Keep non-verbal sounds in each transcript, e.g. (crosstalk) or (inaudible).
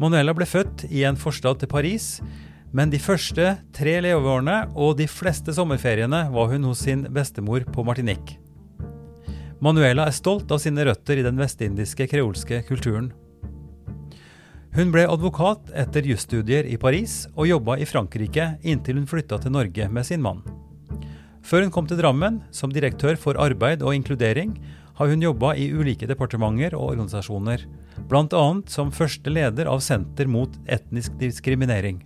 Manuela ble født i en forstad til Paris, men de første tre leveårene og de fleste sommerferiene var hun hos sin bestemor på Martinique. Manuela er stolt av sine røtter i den vestindiske kreolske kulturen. Hun ble advokat etter jusstudier i Paris og jobba i Frankrike inntil hun flytta til Norge med sin mann. Før hun kom til Drammen som direktør for arbeid og inkludering, har hun jobba i ulike departementer og organisasjoner, bl.a. som første leder av Senter mot etnisk diskriminering.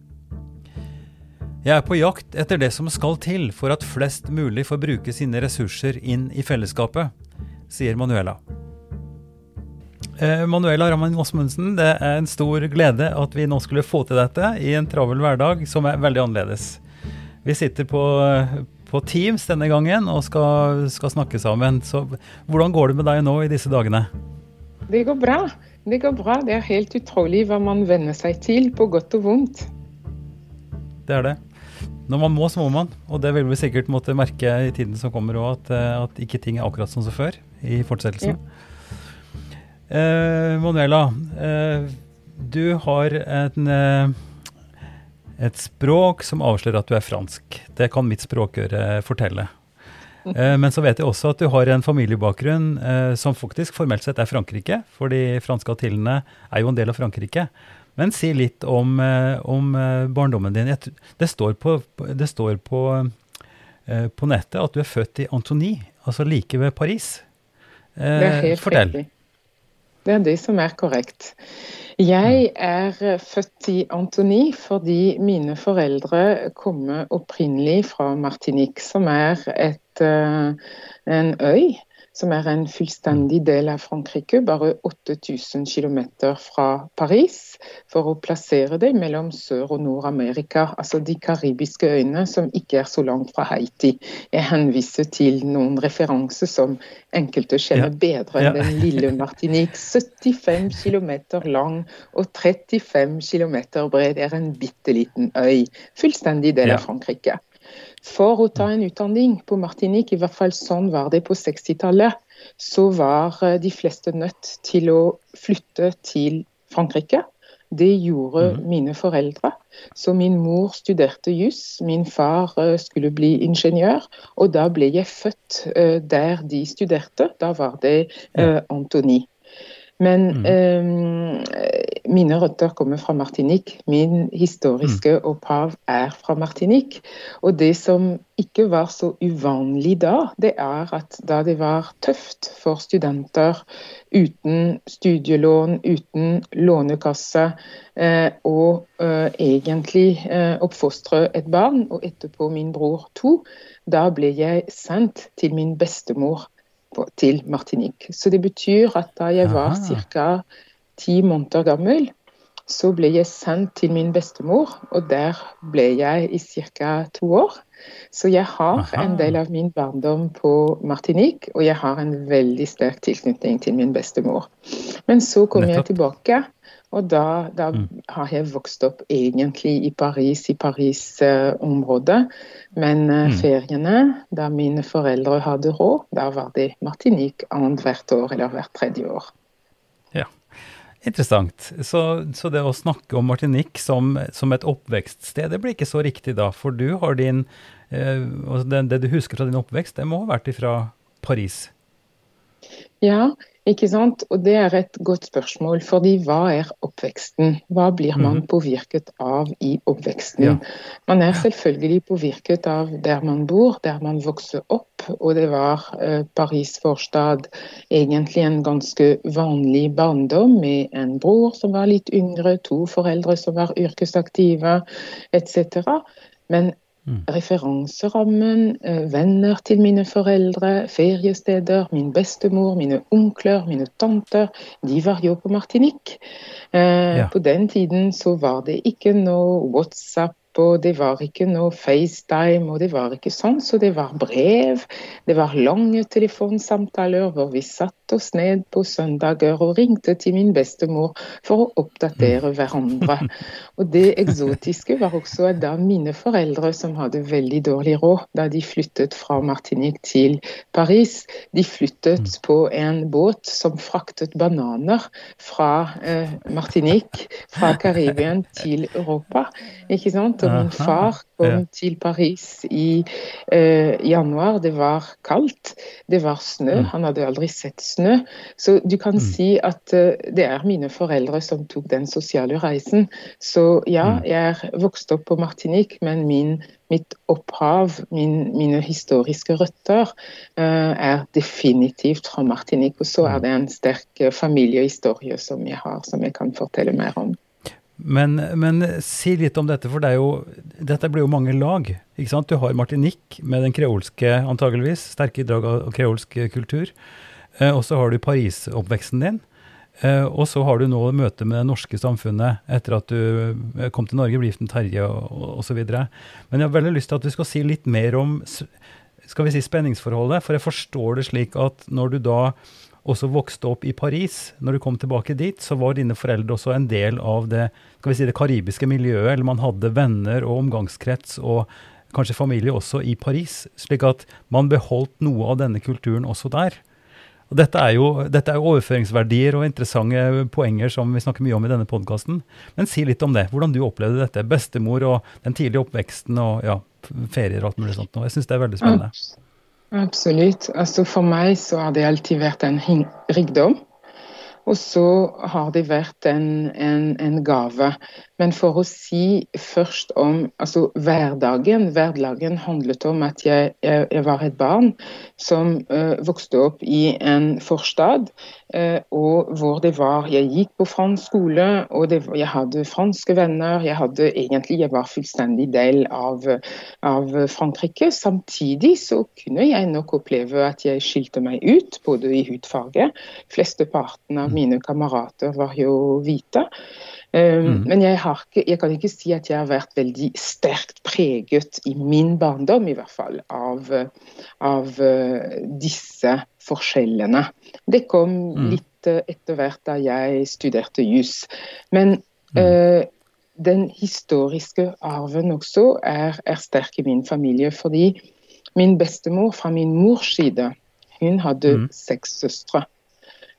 Jeg er på jakt etter det som skal til for at flest mulig får bruke sine ressurser inn i fellesskapet, sier Manuela. Eh, Manuela Raman Osmundsen, det er en stor glede at vi nå skulle få til dette i en travel hverdag som er veldig annerledes. Vi sitter på, på Teams denne gangen og skal, skal snakke sammen. Så hvordan går det med deg nå i disse dagene? Det går bra. Det går bra. Det er helt utrolig hva man venner seg til, på godt og vondt. Det er det. Når man må, så må man. Og det vil vi sikkert måtte merke i tiden som kommer òg, at, eh, at ikke ting er akkurat som før i fortsettelsen. Eh, Manuela, eh, du har en, eh, et språk som avslører at du er fransk. Det kan mitt språkøre fortelle. Eh, men så vet jeg også at du har en familiebakgrunn eh, som faktisk formelt sett er Frankrike, for de franske atillene er jo en del av Frankrike. Men si litt om, eh, om barndommen din. Det står, på, det står på, på nettet at du er født i Antony, altså like ved Paris. Det er helt fortell. riktig. Det er det som er korrekt. Jeg er eh, født i Antony fordi mine foreldre kommer opprinnelig fra Martinique, som er et, eh, en øy. Som er en fullstendig del av Frankrike, bare 8000 km fra Paris. For å plassere det mellom Sør- og Nord-Amerika, altså de karibiske øyene som ikke er så langt fra Haiti. Jeg henviser til noen referanser som enkelte kjenner bedre enn Ja. den lille Martinique. (laughs) 75 km lang og 35 km bred. Er en bitte liten øy. Fullstendig del av Frankrike. For å ta en utdanning på Martinique, i hvert fall sånn var det på 60-tallet, så var eh, de fleste nødt til å flytte til Frankrike. Det gjorde mine foreldre. Så min mor studerte juss, min far eh, skulle bli ingeniør. Og da ble jeg født eh, der de studerte. Da var det Antony. Men eh, mine røtter kommer fra Martinique. Min historiske opphav er fra Martinique. Og det som ikke var så uvanlig da, det er at da det var tøft for studenter uten studielån, uten lånekasse, eh, og eh, egentlig eh, oppfostre et barn, og etterpå min bror to, da ble jeg sendt til min bestemor på, til Martinique. Så det betyr at da jeg var ca. ti måneder gammel, så ble jeg sendt til min bestemor, og der ble jeg i ca. to år. Så jeg har Aha. en del av min barndom på Martinique, og jeg har en veldig sterk tilknytning til min bestemor. Men så kom jeg Nettopp. tilbake, og da, da har jeg vokst opp egentlig i Paris, i Paris-området. Men eh, feriene, da mine foreldre hadde råd, da var det Martinique annethvert år eller hvert tredje år. Ja, Interessant. Så, så det å snakke om Martinique som, som et oppvekststed, det blir ikke så riktig da, for du har din eh, det, det du husker fra din oppvekst, det må ha vært ifra Paris. Ja, ikke sant? Og det er et godt spørsmål, fordi hva er oppveksten? Hva blir man påvirket av i oppveksten? Ja. Man er selvfølgelig påvirket av der man bor, der man vokser opp. Og det var eh, Paris forstad egentlig en ganske vanlig barndom med en bror som var litt yngre, to foreldre som var yrkesaktive etc. Men referanserammen, eh, venner til mine foreldre, feriesteder, min bestemor, mine onkler, mine tanter, de var jo på Martinique. Eh, Ja. På den tiden så var det ikke noe WhatsApp, og det var ikke noe FaceTime, og det var ikke sånn, så det var brev. Det var lange telefonsamtaler hvor vi satte oss ned på søndager og ringte til min bestemor for å oppdatere hverandre. Og det eksotiske var også at da mine foreldre, som hadde veldig dårlig råd da de flyttet fra Martinique til Paris, de flyttet på en båt som fraktet bananer fra eh, Martinique, fra Karibien til Europa. Ikke sant? Og min far kom til Paris i eh, januar. Det var kaldt, det var snø. Han hadde aldri sett snø. Så du kan si at eh, det er mine foreldre som tok den sosiale reisen. Så ja, jeg er vokst opp på Martinique, men min, mitt opphav, min, mine historiske røtter, eh, er definitivt fra Martinique. Og så er det en sterk eh, familiehistorie som jeg har, som jeg kan fortelle mer om. Men, men si litt om dette, for det jo, dette blir jo mange lag. ikke sant? Du har Martinique med den kreolske, antageligvis, sterke drag av kreolsk kultur. Eh, og så har du Paris-oppveksten din. Eh, og så har du nå møte med det norske samfunnet etter at du eh, kom til Norge, ble gift med Terje osv. Men jeg har veldig lyst til at du skal si litt mer om skal vi si spenningsforholdet. For jeg forstår det slik at når du da også vokste opp i Paris, når du kom tilbake dit, så var dine foreldre også en del av det skal vi si, det karibiske miljøet. Eller man hadde venner og omgangskrets og kanskje familie også i Paris. Slik at man beholdt noe av denne kulturen også der. Og dette er jo dette er overføringsverdier og interessante poenger som vi snakker mye om i denne podkasten. Men si litt om det. Hvordan du opplevde dette. Bestemor og den tidlige oppveksten og ja, ferier og alt mulig sånt. Jeg syns det er veldig spennende. Absolutt. Altså for meg så har det alltid vært en rikdom. Og så har det vært en, en, en gave. Men for å si først om altså hverdagen Hverdagen handlet om at jeg, jeg, jeg var et barn som uh, vokste opp i en forstad, Uh, og hvor det var Jeg gikk på fransk skole, og det, jeg hadde franske venner. Jeg hadde egentlig Jeg var fullstendig del av, av Frankrike. Samtidig så kunne jeg nok oppleve at jeg skilte meg ut, både i hudfarge. Flesteparten av mine kamerater var jo hvite. Um, Men jeg, har ikke, jeg kan ikke si at jeg har vært veldig sterkt preget i min barndom, i hvert fall, av, av eh, disse forskjellene. Det kom litt eh, etter hvert da jeg studerte jus. Men eh, den historiske arven også er, er sterk i min familie, fordi min bestemor fra min mors side, hun hadde seks søstre.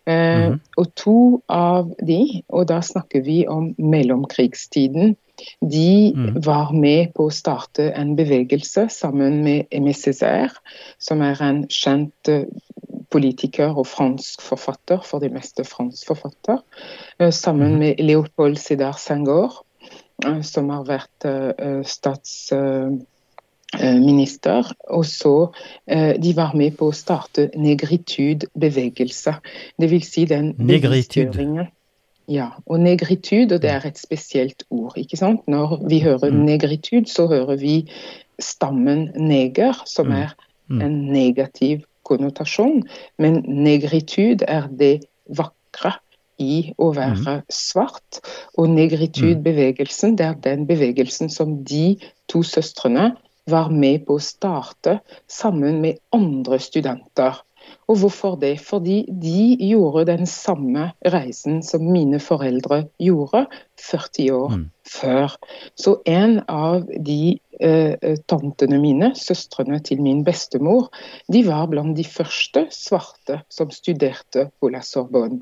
Eh, Og to av de, og da snakker vi om mellomkrigstiden, de var med på å starte en bevegelse sammen med Aimé Césaire, som er en kjent eh, politiker og fransk forfatter, for det meste fransk forfatter, eh, sammen med Leopold Sédar Senghor, som har vært stats... eh, minister, og så eh, de var med på å starte negritude-bevegelse. Det vil si den Negritude. bevisstgjøringen. Ja, og negritude, og det er et spesielt ord, ikke sant. Når vi hører negritude, så hører vi stammen neger, som er en negativ konnotasjon. Men negritude er det vakre i å være svart. Og negritude-bevegelsen, det er den bevegelsen som de to søstrene var med på å starte sammen med andre studenter. Og hvorfor det? Fordi de gjorde den samme reisen som mine foreldre gjorde 40 år før. Så en av de eh, tantene mine, søstrene til min bestemor, de var blant de første svarte som studerte på La Sorbonne.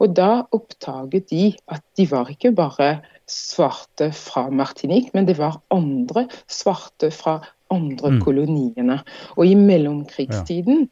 Og da oppdaget de at de var ikke bare svarte fra Martinique, men det var andre svarte fra andre koloniene. Og i mellomkrigstiden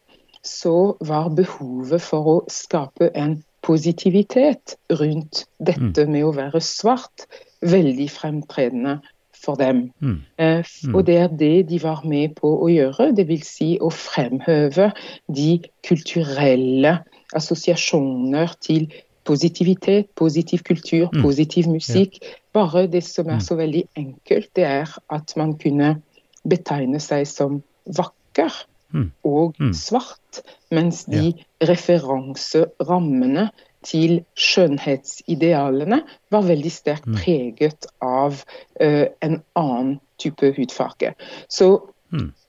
så var behovet for å skape en positivitet rundt dette med å være svart veldig fremtredende for dem. Eh, Og det er det de var med på å gjøre, vil si å fremhøve de kulturelle assosiasjoner til positivitet, positiv kultur, positiv musikk. Bare det som er så veldig enkelt, det er at man kunne betegne seg som vakker Mm. og Mm. svart, mens de referanserammene til skjønnhetsidealene var veldig sterkt Mm. preget av uh, en annen type hudfarge. Så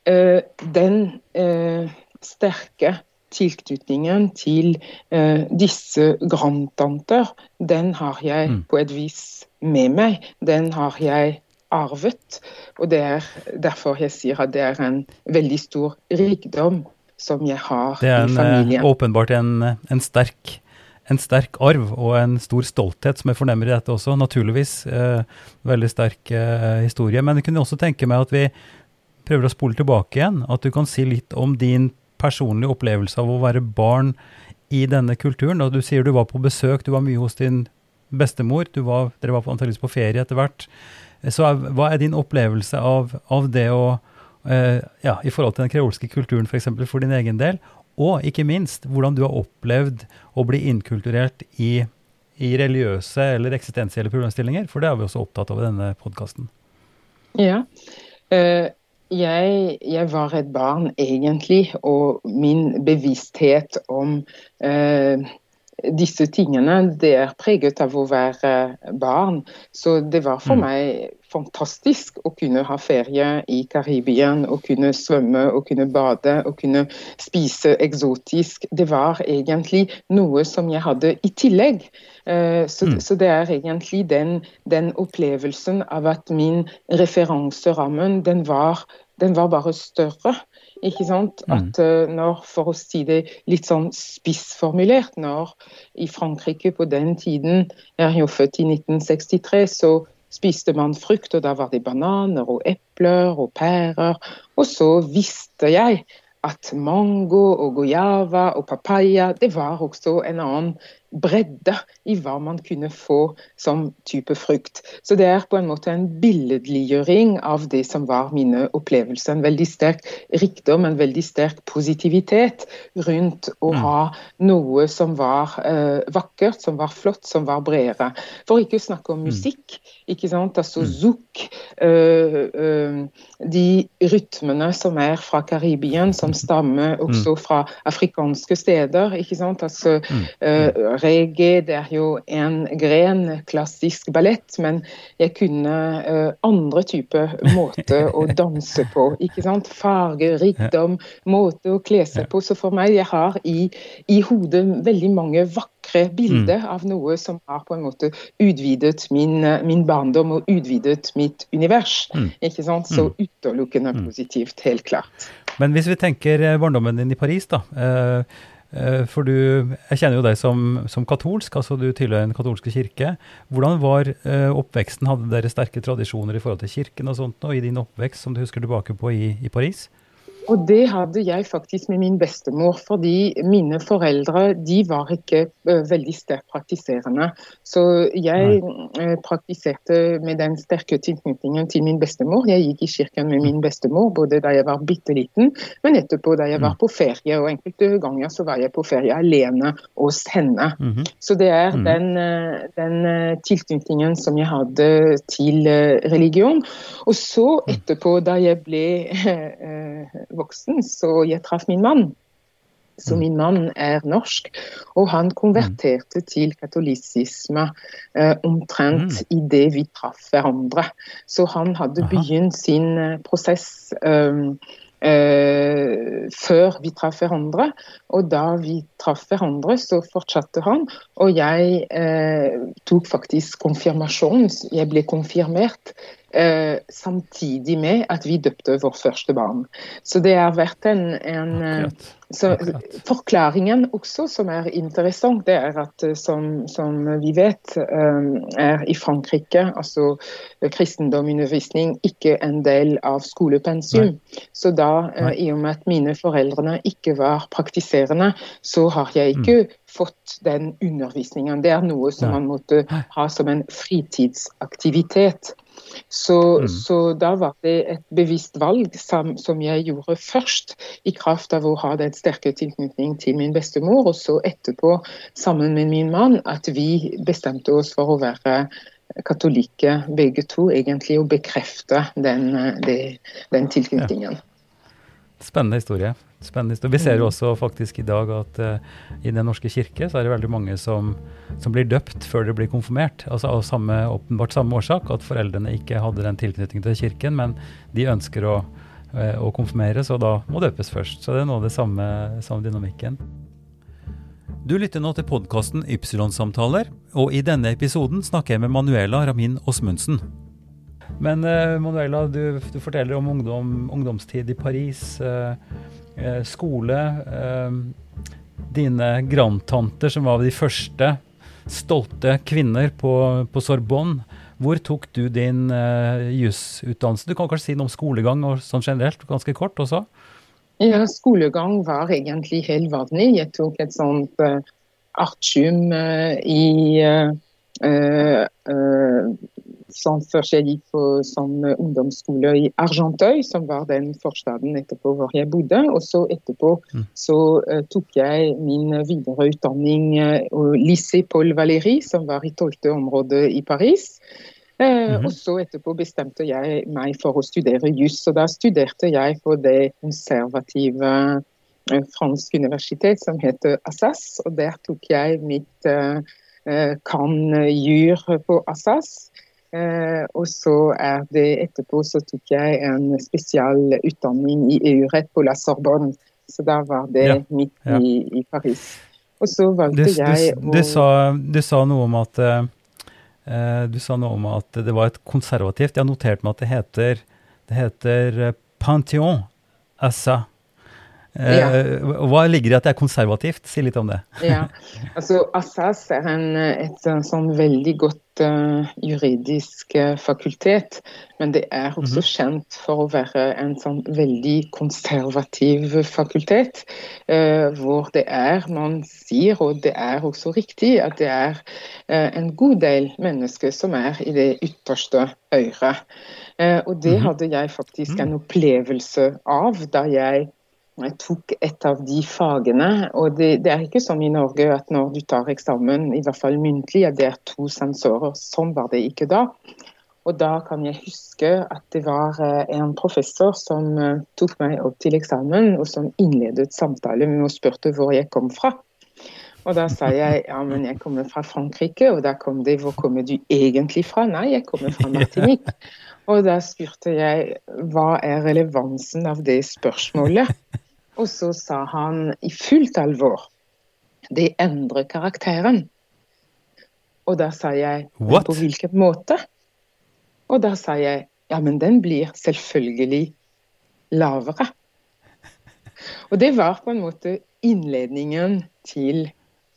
eh, den uh, sterke tilknytningen til disse grandtanter, den har jeg på et vis med meg. Den har jeg arvet. Og det er derfor jeg sier at det er en veldig stor rikdom som jeg har i en, Det er åpenbart en, en, sterk, en sterk arv og en stor stolthet som jeg fornemmer i dette også. Naturligvis eh, veldig sterk eh, historie. Men jeg kunne også tenke meg at vi prøver å spole tilbake igjen. At du kan si litt om din personlige opplevelse av å være barn i denne kulturen. Og du sier du var på besøk, du var mye hos din bestemor. Du var, dere var antakeligvis på ferie etter hvert. Så hva er din opplevelse av, av det å eh, ja, i forhold til den kreolske kulturen f.eks. For, eksempel, for din egen del? Og ikke minst hvordan du har opplevd å bli inkulturert i, i religiøse eller eksistensielle problemstillinger, for det er vi også opptatt av i denne podkasten. Ja. Uh, jeg, jeg var et barn egentlig, og min bevissthet om eh, disse tingene det er preget av å være barn. Så det var for Mm. meg fantastisk å kunne ha ferie i Karibien, å kunne svømme, å kunne bade, å kunne spise eksotisk. Det var egentlig noe som jeg hadde i tillegg. Eh, Så, Mm. så det er egentlig den, den opplevelsen av at min referanserammen, den var, den var bare større. Ikke sant? Mm. At eh, når, for å si det litt sånn spissformulert, når i Frankrike på den tiden, jeg er jo født i 1963, så spiste man frukt, og da var det bananer og epler og pærer. Og så visste jeg at mango og guayava og papaya, det var også en annen bredde i hva man kunne få som type frukt. Så det er på en måte en billedliggjøring av det som var mine opplevelser. En veldig sterk rikdom, en veldig sterk positivitet rundt å Mm. ha noe som var eh, vakkert, som var flott, som var bredere. For ikke å snakke om musikk. ikke sant? Altså Mm. zouk, eh, eh, de rytmene som er fra Karibien, som stammer også fra afrikanske steder. ikke sant? Altså Mm. øh, det er jo en gren, klassisk ballett, men jeg kunne øh, andre typer måter å (laughs) danse på. ikke sant? Farge, rikdom, måte å kle seg på. Så for meg, jeg har i, i hodet veldig mange vakre bilder av noe som har på en måte utvidet min, eh, min barndom og utvidet mitt univers. Mm. ikke sant? Så utelukkende positivt, helt klart. Men hvis vi tenker eh, barndommen din i Paris, da. eh, eh, For du, jeg kjenner jo deg som, som katolsk, altså du tilhører en katolske kirke. Hvordan var eh, oppveksten? Hadde dere sterke tradisjoner i forhold til kirken og sånt, og i din oppvekst som du husker tilbake på i, i Paris? Og det hadde jeg faktisk med min bestemor, fordi mine foreldre de var ikke uh, veldig sterkt praktiserende. Så jeg uh, praktiserte med den sterke tilknytningen til min bestemor. Jeg gikk i kirken med min bestemor både da jeg var bitte liten, men etterpå da jeg var på ferie. Og enkelte ganger så var jeg på ferie alene hos henne. Mhm. Så det er Mhm. den, uh, den tilknytningen som jeg hadde til religion. Og så etterpå, da jeg ble (laughs) voksen, så jeg traff min mann. Så min mann er norsk, og han konverterte til katolisisme eh, omtrent idet vi traff hverandre. Så han hadde Aha. begynt sin eh, prosess eh, eh, før vi traff hverandre. Og da vi traff hverandre, så fortsatte han. Og jeg eh, tok faktisk konfirmasjon. Jeg ble konfirmert eh, samtidig med at vi døpte vårt første barn. Så det har vært en, en eh, Akkurat. så Akkurat. Forklaringen også som er interessant, det er at eh, som, som vi vet, eh, er i Frankrike altså eh, kristendomundervisning ikke en del av skolepensum. Så da, eh, i og med at mine foreldrene ikke var praktiserende, så har jeg ikke fått den undervisningen. Det er noe som Nei. man måtte ha som en fritidsaktivitet. Så, Mm. så da var det et bevisst valg som, som jeg gjorde først, i kraft av å ha den sterke tilknytning til min bestemor, og så etterpå, sammen med min mann, at vi bestemte oss for å være katolikke begge to, egentlig, og bekrefte den, eh, den tilknytningen. Spennende historie. Spennende historie. Vi ser Mm. jo også faktisk i dag at uh, i Den norske kirke så er det veldig mange som, som blir døpt før de blir konfirmert. Altså Av samme, åpenbart samme årsak, at foreldrene ikke hadde den tilknytningen til kirken, men de ønsker å, uh, å konfirmeres, og da må døpes først. Så det er noe av det samme, samme dynamikken. Du lytter nå til podkasten Ypsilon-samtaler, og i denne episoden snakker jeg med Manuela Ramin Osmundsen. Men eh, Manuela, du, du forteller om ungdom, ungdomstid i Paris, eh, eh, skole. Eh, dine grandtanter som var de første stolte kvinner på, på Sorbonne. Hvor tok du din eh, jusutdannelse? Du kan kanskje si noe om skolegang og sånn generelt, ganske kort også? Ja, skolegang var egentlig helt vanlig. Jeg tok et sånt uh, artium eh, i eh, forskjellig eh, sånn eh, ungdomsskole i Argentøy, som var den forstaden etterpå hvor jeg bodde. Og så etterpå Mm. så uh, tok jeg min videre utdanning uh, Lycée Paul Valéry, som var i tolvte område i Paris. Uh, mm -hmm. Og så etterpå bestemte jeg meg for å studere juss, og da studerte jeg på det konservative eh, fransk universitet som heter Assas, og der tok jeg mitt eh, eh, kan-jur på Assas. Eh, og så er det etterpå så tok jeg en spesialutdanning i EU-rett på La Sorbonne, så da var det Ja, midt ja. i, i Paris. Og så Du, valgte du, jeg du, sa, du sa noe om at eh, eh, Du sa noe om at det var et konservativt Jeg har notert meg at det heter, det heter Pantheon Assa. Eh, Ja. Hva ligger i at det er konservativt? Si litt om det. Ja, (laughs) altså Assas er en, et eh, sånn veldig godt uh, juridisk eh, fakultet, men det er også kjent for å være en sånn veldig konservativ fakultet, uh, hvor det er, man sier, og det er også riktig, at det er eh, en god del mennesker som er i det ytterste øret. Eh, og det Mhm. hadde jeg faktisk en opplevelse av da jeg tok et av de fagene. og det, det, er ikke som i Norge at når du tar eksamen, i hvert fall muntlig, at det er to sensorer. Sånn var det ikke da. Og da kan jeg huske at det var eh, en professor som eh, tok meg opp til eksamen, og som innledet samtale med å og spurte hvor jeg kom fra. Og da sa jeg ja, men jeg kommer fra Frankrike, og da kom det hvor kommer du egentlig fra? Nei, jeg kommer fra Martinique. (laughs) Og da spurte jeg hva er relevansen av det spørsmålet? Og så sa han i fullt alvor det endrer karakteren. Og da sa jeg What? på hvilken måte? Og da sa jeg ja, men den blir selvfølgelig lavere. (laughs) Og det var på en måte innledningen til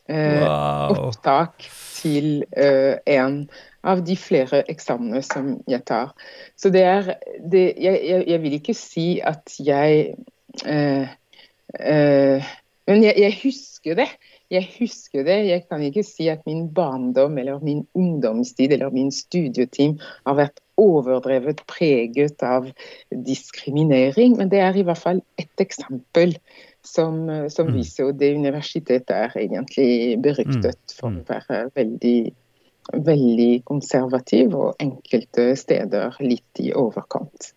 eh, Wow. opptak til eh, en av de flere eksamene som jeg tar. Så det er det, jeg, jeg, jeg vil ikke si at jeg eh, Men jeg, jeg husker det. Jeg husker det. Jeg kan ikke si at min barndom eller min ungdomstid eller min studieteam har vært overdrevet preget av diskriminering, men det er i hvert fall ett eksempel som, eh, som Mm. viser at det universitetet er egentlig beryktet for Mm. å være veldig, veldig konservativ og enkelte steder litt i overkant.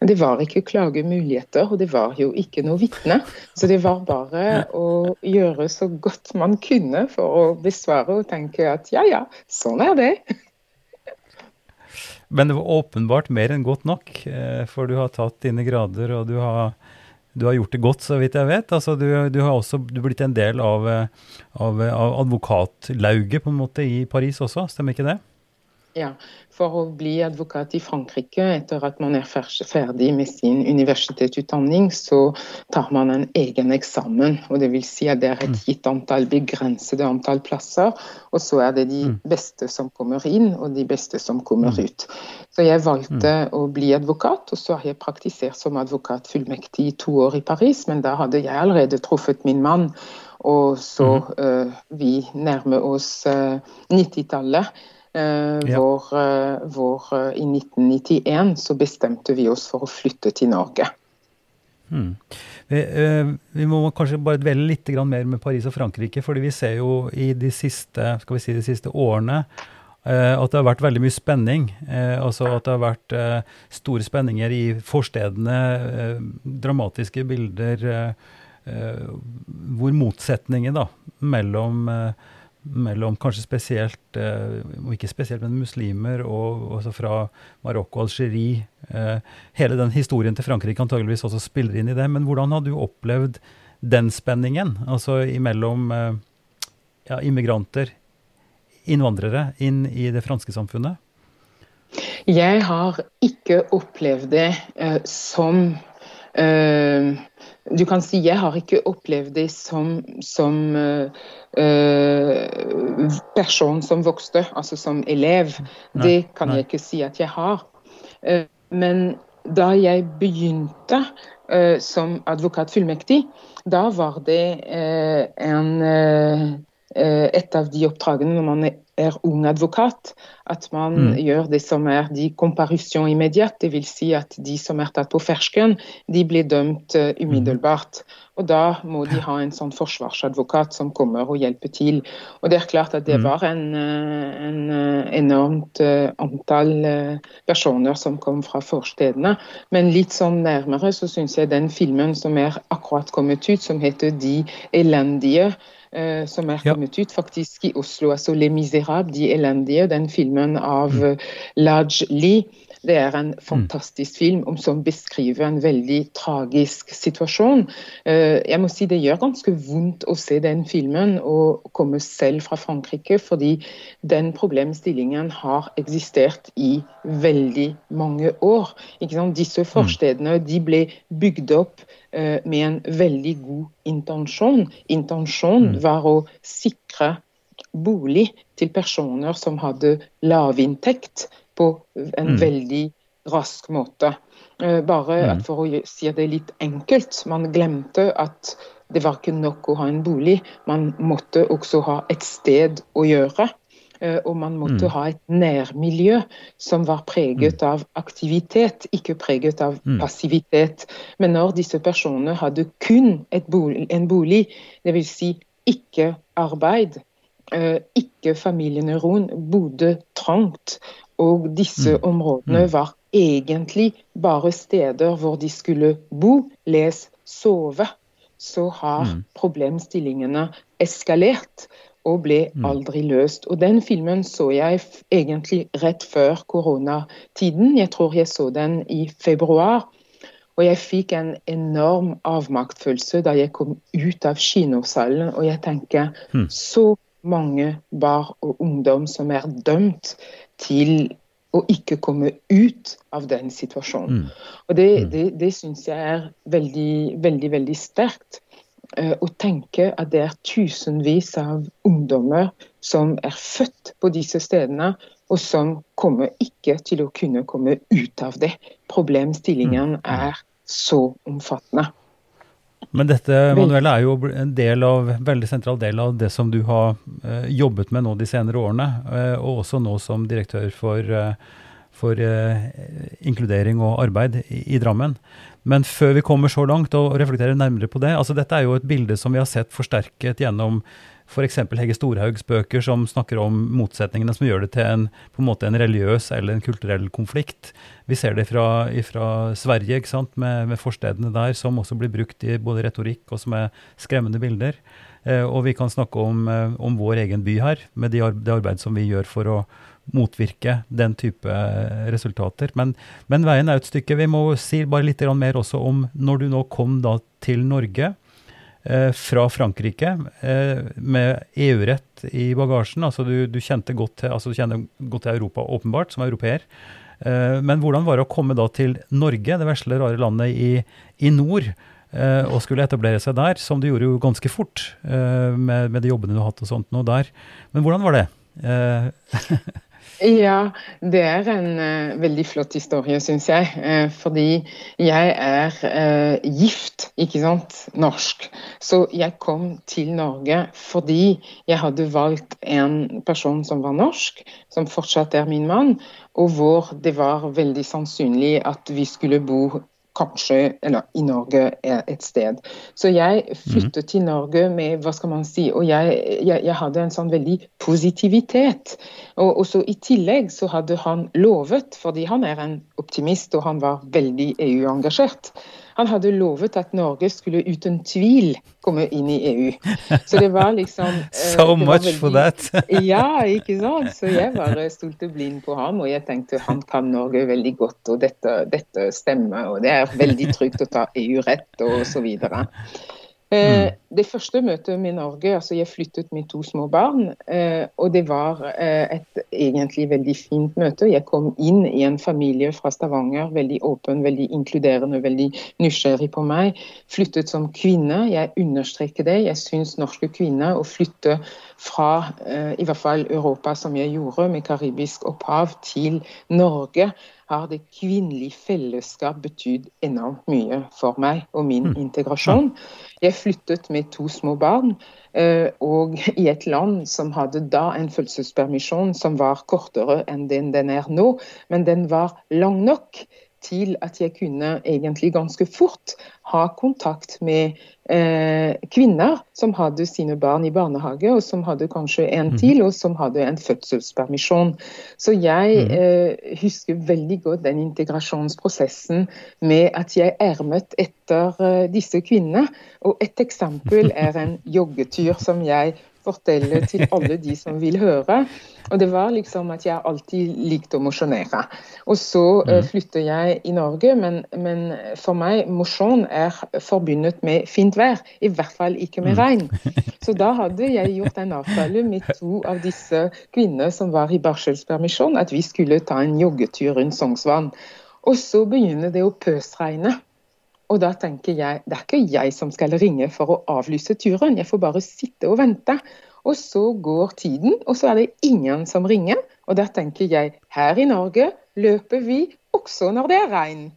Men det var ikke klagemuligheter, og det var jo ikke noe vitne. Så det var bare å gjøre så godt man kunne for å besvare og tenke at ja ja, sånn er det. Men det var åpenbart mer enn godt nok, eh, for du har tatt dine grader, og du har, du har gjort det godt, så vidt jeg vet. Altså, du, du har også du blitt en del av, eh, av, av advokatlauget på en måte i Paris også, stemmer ikke det? Ja, For å bli advokat i Frankrike etter at man er ferdig med sin universitetsutdanning, så tar man en egen eksamen. og det vil si at Det er et gitt antall begrensede antall plasser, og så er det de Mm. beste som kommer inn, og de beste som kommer ut. Så jeg valgte å bli advokat, og så har jeg praktisert som advokatfullmektig i to år i Paris, men da hadde jeg allerede truffet min mann. Og så uh, vi nærmer oss uh, 90-tallet. Eh, Ja. hvor, eh, hvor eh, i 1991 så bestemte vi oss for å flytte til Norge. Hmm. Vi, eh, vi må kanskje bare dvele litt grann mer med Paris og Frankrike, fordi vi ser jo i de siste, skal vi si, de siste årene Eh, at det har vært veldig mye spenning. Eh, altså at det har vært eh, store spenninger i forstedene, eh, dramatiske bilder eh, eh, hvor motsetningen da, mellom, eh, mellom kanskje spesielt, eh, og ikke spesielt, men muslimer, og også fra Marokko og Algerie eh, Hele den historien til Frankrike antageligvis også spiller inn i det. Men hvordan har du opplevd den spenningen, altså imellom eh, ja, immigranter, innvandrere, inn i det franske samfunnet? Jeg har ikke opplevd det eh, som eh, Du kan si jeg har ikke opplevd det som, som eh, person som vokste, altså som elev. Nei, Det kan nei. jeg ikke si at jeg har. Uh, men da jeg begynte uh, som advokatfullmektig, da var det en et av de oppdragene når man er ung advokat, at man Mm. gjør det som er de comparution immédiat, dvs. Si at de som er tatt på fersken, de blir dømt eh, umiddelbart. Og da må de ha en sånn forsvarsadvokat som kommer og hjelper til. Og det er klart at det Mm. var en, eh, en eh, enormt eh, antall eh, personer som kom fra forstedene. Men litt sånn nærmere så syns jeg den filmen som er akkurat kommet ut, som heter De elendige, eh, som er Ja. kommet ut faktisk i Oslo, altså Les Miserables, De elendige, den filmen av Mm. eh, Laj Lee. Det er en fantastisk film om, som beskriver en veldig tragisk situasjon. Eh, jeg må si Det gjør ganske vondt å se den filmen og komme selv fra Frankrike, fordi den problemstillingen har eksistert i veldig mange år. Disse forstedene de ble bygd opp eh, med en veldig god intensjon. Intensjonen Mm. var å sikre bolig til personer som hadde lavinntekt, på en Mm. veldig rask måte. Eh, Bare Mm. at for å si det litt enkelt, man glemte at det var ikke nok å ha en bolig, man måtte også ha et sted å gjøre. Eh, Og man måtte Mm. ha et nærmiljø som var preget av aktivitet, ikke preget av Mm. passivitet. Men når disse personene hadde kun bolig, en bolig, dvs. Si ikke arbeid, eh, ikke familiene rundt, bodde trangt, og disse Mm. områdene Mm. var egentlig bare steder hvor de skulle bo, les, sove, så har Mm. problemstillingene eskalert og ble aldri løst. Og Den filmen så jeg egentlig rett før koronatiden. Jeg tror jeg så den i februar. Og jeg fikk en enorm avmaktfølelse da jeg kom ut av kinosalen. Og jeg tenker Hmm. så mange barn og ungdom som er dømt til å ikke komme ut av den situasjonen. Mm. Og det, Mm. det, det syns jeg er veldig, veldig, veldig sterkt. eh, Å tenke at det er tusenvis av ungdommer som er født på disse stedene, og som kommer ikke til å kunne komme ut av det. Problemstillingen er så omfattende. Men dette Manuela, er jo en del av, veldig sentral del av det som du har eh, jobbet med nå de senere årene, eh, og også nå som direktør for, eh, for eh, inkludering og arbeid i, i Drammen. Men før vi kommer så langt og reflekterer nærmere på det, altså dette er jo et bilde som vi har sett forsterket gjennom f.eks. Hegge Storhaugs bøker som snakker om motsetningene som gjør det til en, på en måte en religiøs eller en kulturell konflikt. Vi ser det fra, Sverige, ikke sant, med, med forstedene der, som også blir brukt i både retorikk og som er skremmende bilder. Eh, og vi kan snakke om, eh, om vår egen by her, med de arbeidet det arbeid som vi gjør for å motvirke den type eh, resultater. Men, men veien er et stykke. Vi må si bare litt mer også om når du nå kom til Norge fra Frankrike eh, med EU-rett i bagasjen. altså Du, du kjente godt til, altså du kjenner godt til Europa åpenbart, som europeer. Eh, men hvordan var det å komme da til Norge, det vesle, rare landet i, i nord, eh, og skulle etablere seg der, som du gjorde jo ganske fort eh, med, med de jobbene du har hatt og sånt nå der. Men hvordan var det? (laughs) Ja, det er en uh, veldig flott historie, syns jeg. Uh, fordi jeg er uh, gift, ikke sant, norsk. Så jeg kom til Norge fordi jeg hadde valgt en person som var norsk, som fortsatt er min mann, og hvor det var veldig sannsynlig at vi skulle bo kanskje, eller i Norge et sted. Så jeg flyttet til Norge med hva skal man si, og jeg, jeg, jeg hadde en sånn veldig positivitet. Og så I tillegg så hadde han lovet, fordi han er en optimist og han var veldig EU-engasjert, han hadde lovet at Norge skulle uten tvil komme inn i EU. Så det var liksom (laughs) eh, So var much for that. (laughs) ja, ikke sant. Så jeg bare stolte blind på ham, og jeg tenkte han kan Norge veldig godt, og dette, dette stemmer, og det er veldig trygt å ta EU-rett og så videre. Eh, det første møtet med Norge, altså jeg flyttet med to små barn, eh, og det var eh, et egentlig veldig fint møte. Jeg kom inn i en familie fra Stavanger, veldig åpen, veldig inkluderende, veldig nysgjerrig på meg. Flyttet som kvinne, jeg understreker det. Jeg syns norske kvinner å flytte fra i hvert fall Europa, som jeg gjorde, med karibisk opphav, til Norge har det kvinnelige fellesskap betydd enormt mye for meg og min integrasjon. Jeg flyttet med to små barn, eh, og i et land som hadde da en fødselspermisjon som var kortere enn den den er nå, men den var lang nok til at jeg kunne egentlig ganske fort ha kontakt med kvinner som hadde sine barn i barnehage, og som hadde kanskje en til, og som hadde en fødselspermisjon. Så jeg eh, husker veldig godt den integrasjonsprosessen med at jeg ermet etter eh, disse kvinnene. Og et eksempel (laughs) er en joggetur som jeg forteller til alle de som vil høre. Og det var liksom at jeg alltid likte å mosjonere. Og så uh, flytter jeg i Norge, men, men for meg mosjon er forbundet med fint vær. I hvert fall ikke med regn. (laughs) Så da hadde jeg gjort en avtale med to av disse kvinnene som var i barselspermisjon, at vi skulle ta en joggetur rundt Sognsvann. Og så begynner det å pøsregne. Og da tenker jeg det er ikke jeg som skal ringe for å avlyse turen, jeg får bare sitte og vente. Og så går tiden, og så er det ingen som ringer. Og da tenker jeg her i Norge løper vi også når det er regn.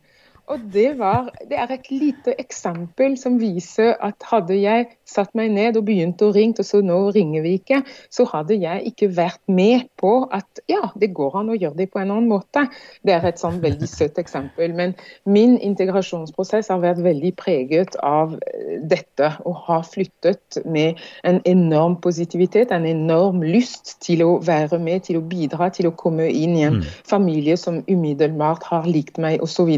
Og det, var, det er et lite eksempel som viser at hadde jeg satt meg ned og begynte å ringe, og så nå ringer vi ikke, så hadde jeg ikke vært med på at ja, det går an å gjøre det på en annen måte. Det er et sånn veldig søtt eksempel. Men min integrasjonsprosess har vært veldig preget av dette. Å ha flyttet med en enorm positivitet, en enorm lyst til å være med, til å bidra, til å komme inn i en familie som umiddelbart har likt meg, osv.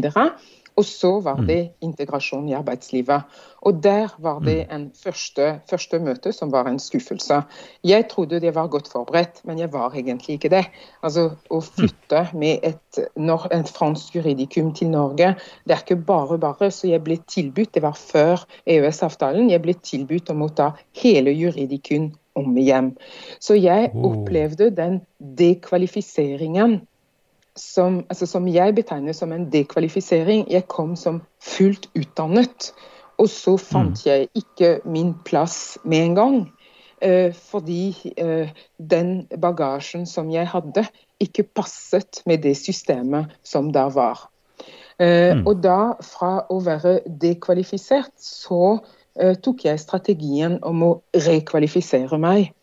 Og så var det integrasjon i arbeidslivet. Og der var det en første, første møte som var en skuffelse. Jeg trodde det var godt forberedt, men jeg var egentlig ikke det. Altså, Å flytte med et, et fransk juridikum til Norge, det er ikke bare bare. Så jeg ble tilbudt, det var før EØS-avtalen, jeg ble tilbudt om å ta hele juridikum om igjen. Så jeg Oh. opplevde den dekvalifiseringen som, altså som jeg betegner som en dekvalifisering. Jeg kom som fullt utdannet, og så fant jeg ikke min plass med en gang. Eh, fordi eh, den bagasjen som jeg hadde, ikke passet med det systemet som da var. Eh, Og da, fra å være dekvalifisert, så eh, tok jeg strategien om å rekvalifisere meg.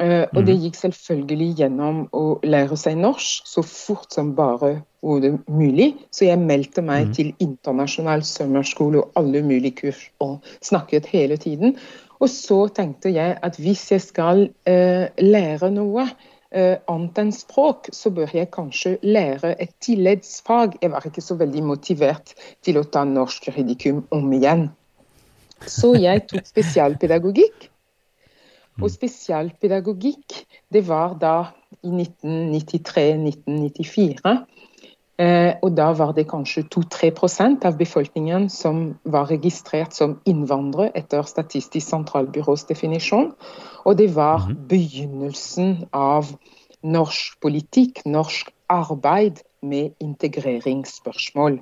Eh, og det gikk selvfølgelig gjennom å lære seg norsk så fort som bare var mulig. Så jeg meldte meg til internasjonal sommerskole og alle mulige kurs og snakket hele tiden. Og så tenkte jeg at hvis jeg skal eh, lære noe eh, annet enn språk, så bør jeg kanskje lære et tilleggsfag. Jeg var ikke så veldig motivert til å ta norsk juridikum om igjen. Så jeg tok spesialpedagogikk. Og spesialpedagogikk, det var da i 1993-1994. Eh, og da var det kanskje 2-3% av befolkningen som var registrert som innvandrere etter Statistisk sentralbyrås definisjon. Og det var begynnelsen av norsk politikk, norsk arbeid med integreringsspørsmål.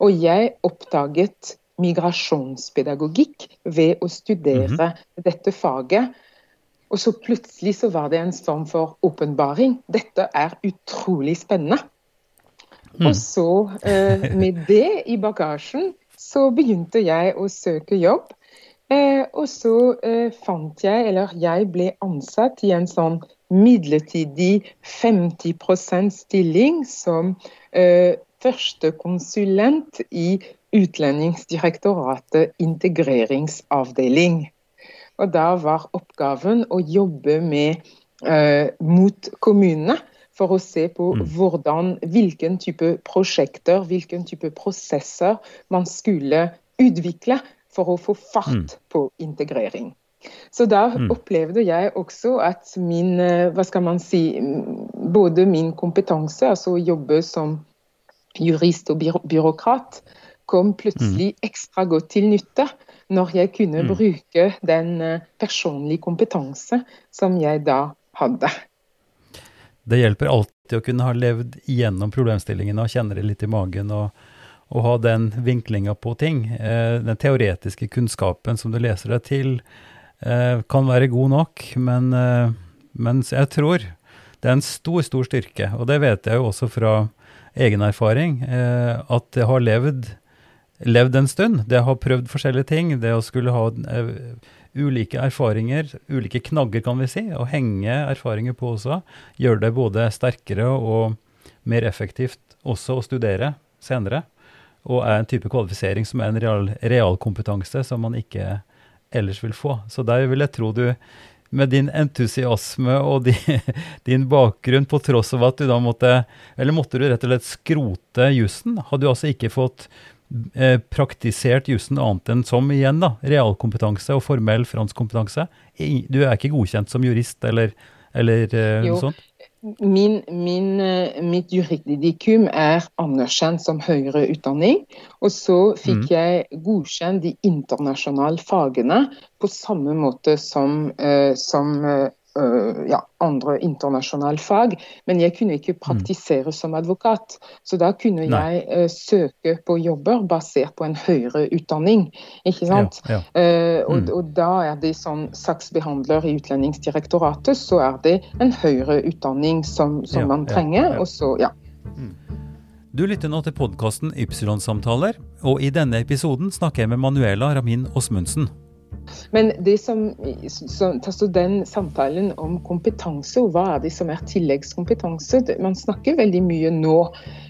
Og jeg oppdaget migrasjonspedagogikk ved å studere dette faget. Og så plutselig så var det en form for åpenbaring. Dette er utrolig spennende. Og så, eh, med det i bagasjen, så begynte jeg å søke jobb. Eh, og så eh, fant jeg, eller jeg ble ansatt i en sånn midlertidig 50% stilling som eh, førstekonsulent i Utlendingsdirektoratet integreringsavdeling. Og da var oppgaven å jobbe med eh, mot kommunene for å se på hvordan, hvilken type prosjekter, hvilken type prosesser man skulle utvikle for å få fart på integrering. Så da opplevde jeg også at min, eh, hva skal man si, mm, både min kompetanse, altså å jobbe som jurist og byråkrat, kom plutselig ekstra godt til nytte når jeg kunne bruke den eh, personlige kompetanse som jeg da hadde. Det hjelper alltid å kunne ha levd igjennom problemstillingene og kjenne det litt i magen og, og ha den vinklinga på ting. Eh, den teoretiske kunnskapen som du leser deg til, eh, kan være god nok, men, men jeg tror det er en stor, stor styrke, og det vet jeg jo også fra egen erfaring, at jeg har levd, levd en stund. Det å ha prøvd forskjellige ting. Det å skulle ha uh, ulike erfaringer, ulike knagger kan vi si, og henge erfaringer på også, gjør det både sterkere og mer effektivt også å studere senere. Og er en type kvalifisering som er en real, realkompetanse som man ikke ellers vil få. Så der vil jeg tro du med din entusiasme og di, (laughs) din bakgrunn, på tross av at du da måtte Eller måtte du rett og slett skrote jussen? Hadde du altså ikke fått praktisert jussen annet enn som igjen da, realkompetanse og formell franskkompetanse? kompetanse. Du er ikke godkjent som jurist eller, eller eh, noe sånt? Min, min, eh, mitt juridikum er anerkjent som høyere utdanning. Og så fikk jeg godkjent de internasjonale fagene på samme måte som, eh, som eh, eh, ja, andre internasjonale fag. Men jeg kunne ikke praktisere som advokat. Så da kunne Nei. jeg eh, søke på jobber basert på en høyere utdanning. Ikke sant? Ja, Eh, og, Mm. og da er det sånn saksbehandler i Utlendingsdirektoratet, så er det en høyere utdanning som, som Ja, man ja, trenger. ja. Og så, ja. Du lytter nå til podkasten Ypsilon-samtaler, og i denne episoden snakker jeg med Manuela Ramin Osmundsen. Men det som, som, altså den samtalen om kompetanse, og hva er det som er tilleggskompetanse Man snakker veldig mye nå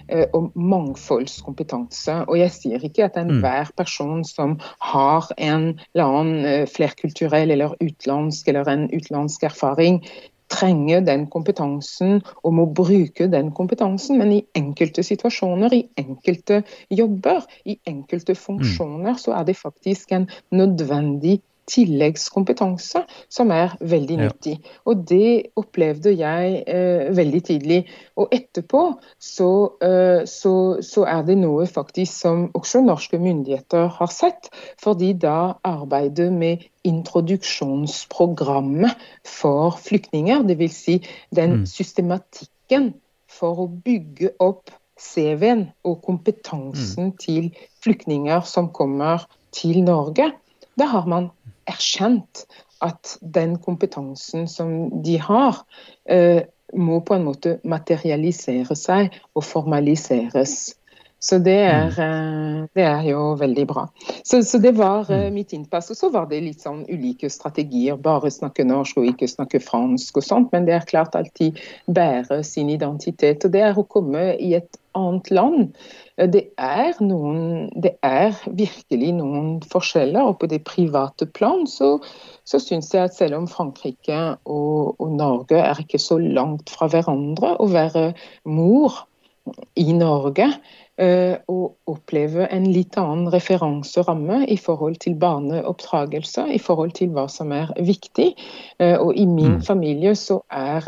eh, om mangfoldskompetanse. Og jeg sier ikke at enhver person som har en eller annen eh, flerkulturell eller utenlandsk eller en utenlandsk erfaring, trenger den kompetansen og må bruke den kompetansen, men i enkelte situasjoner, i enkelte jobber, i enkelte funksjoner, så er det faktisk en nødvendig tilleggskompetanse som er veldig Ja. nyttig. Og det opplevde jeg eh, veldig tidlig. Og etterpå så, eh, så, så er det noe faktisk som også norske myndigheter har sett, fordi da arbeidet med introduksjonsprogrammet for flyktninger, dvs. Si den systematikken for å bygge opp CV-en og kompetansen til flyktninger som kommer til Norge, da har man erkjent at den kompetansen som de har, eh, må på en måte materialisere seg og formaliseres. Så det er, eh, det er jo veldig bra. Så, så det var eh, mitt innpass. Og så var det litt sånn ulike strategier. Bare snakke norsk og ikke snakke fransk og sånt. Men det er klart alltid bære sin identitet. Og det er å komme i et annet land. Det er, noen, det er virkelig noen forskjeller. Og på det private plan så, så syns jeg at selv om Frankrike og, og Norge er ikke så langt fra hverandre, å være mor i Norge eh, og oppleve en litt annen referanseramme i forhold til barneoppdragelse, i forhold til hva som er viktig. Eh, og i min familie så er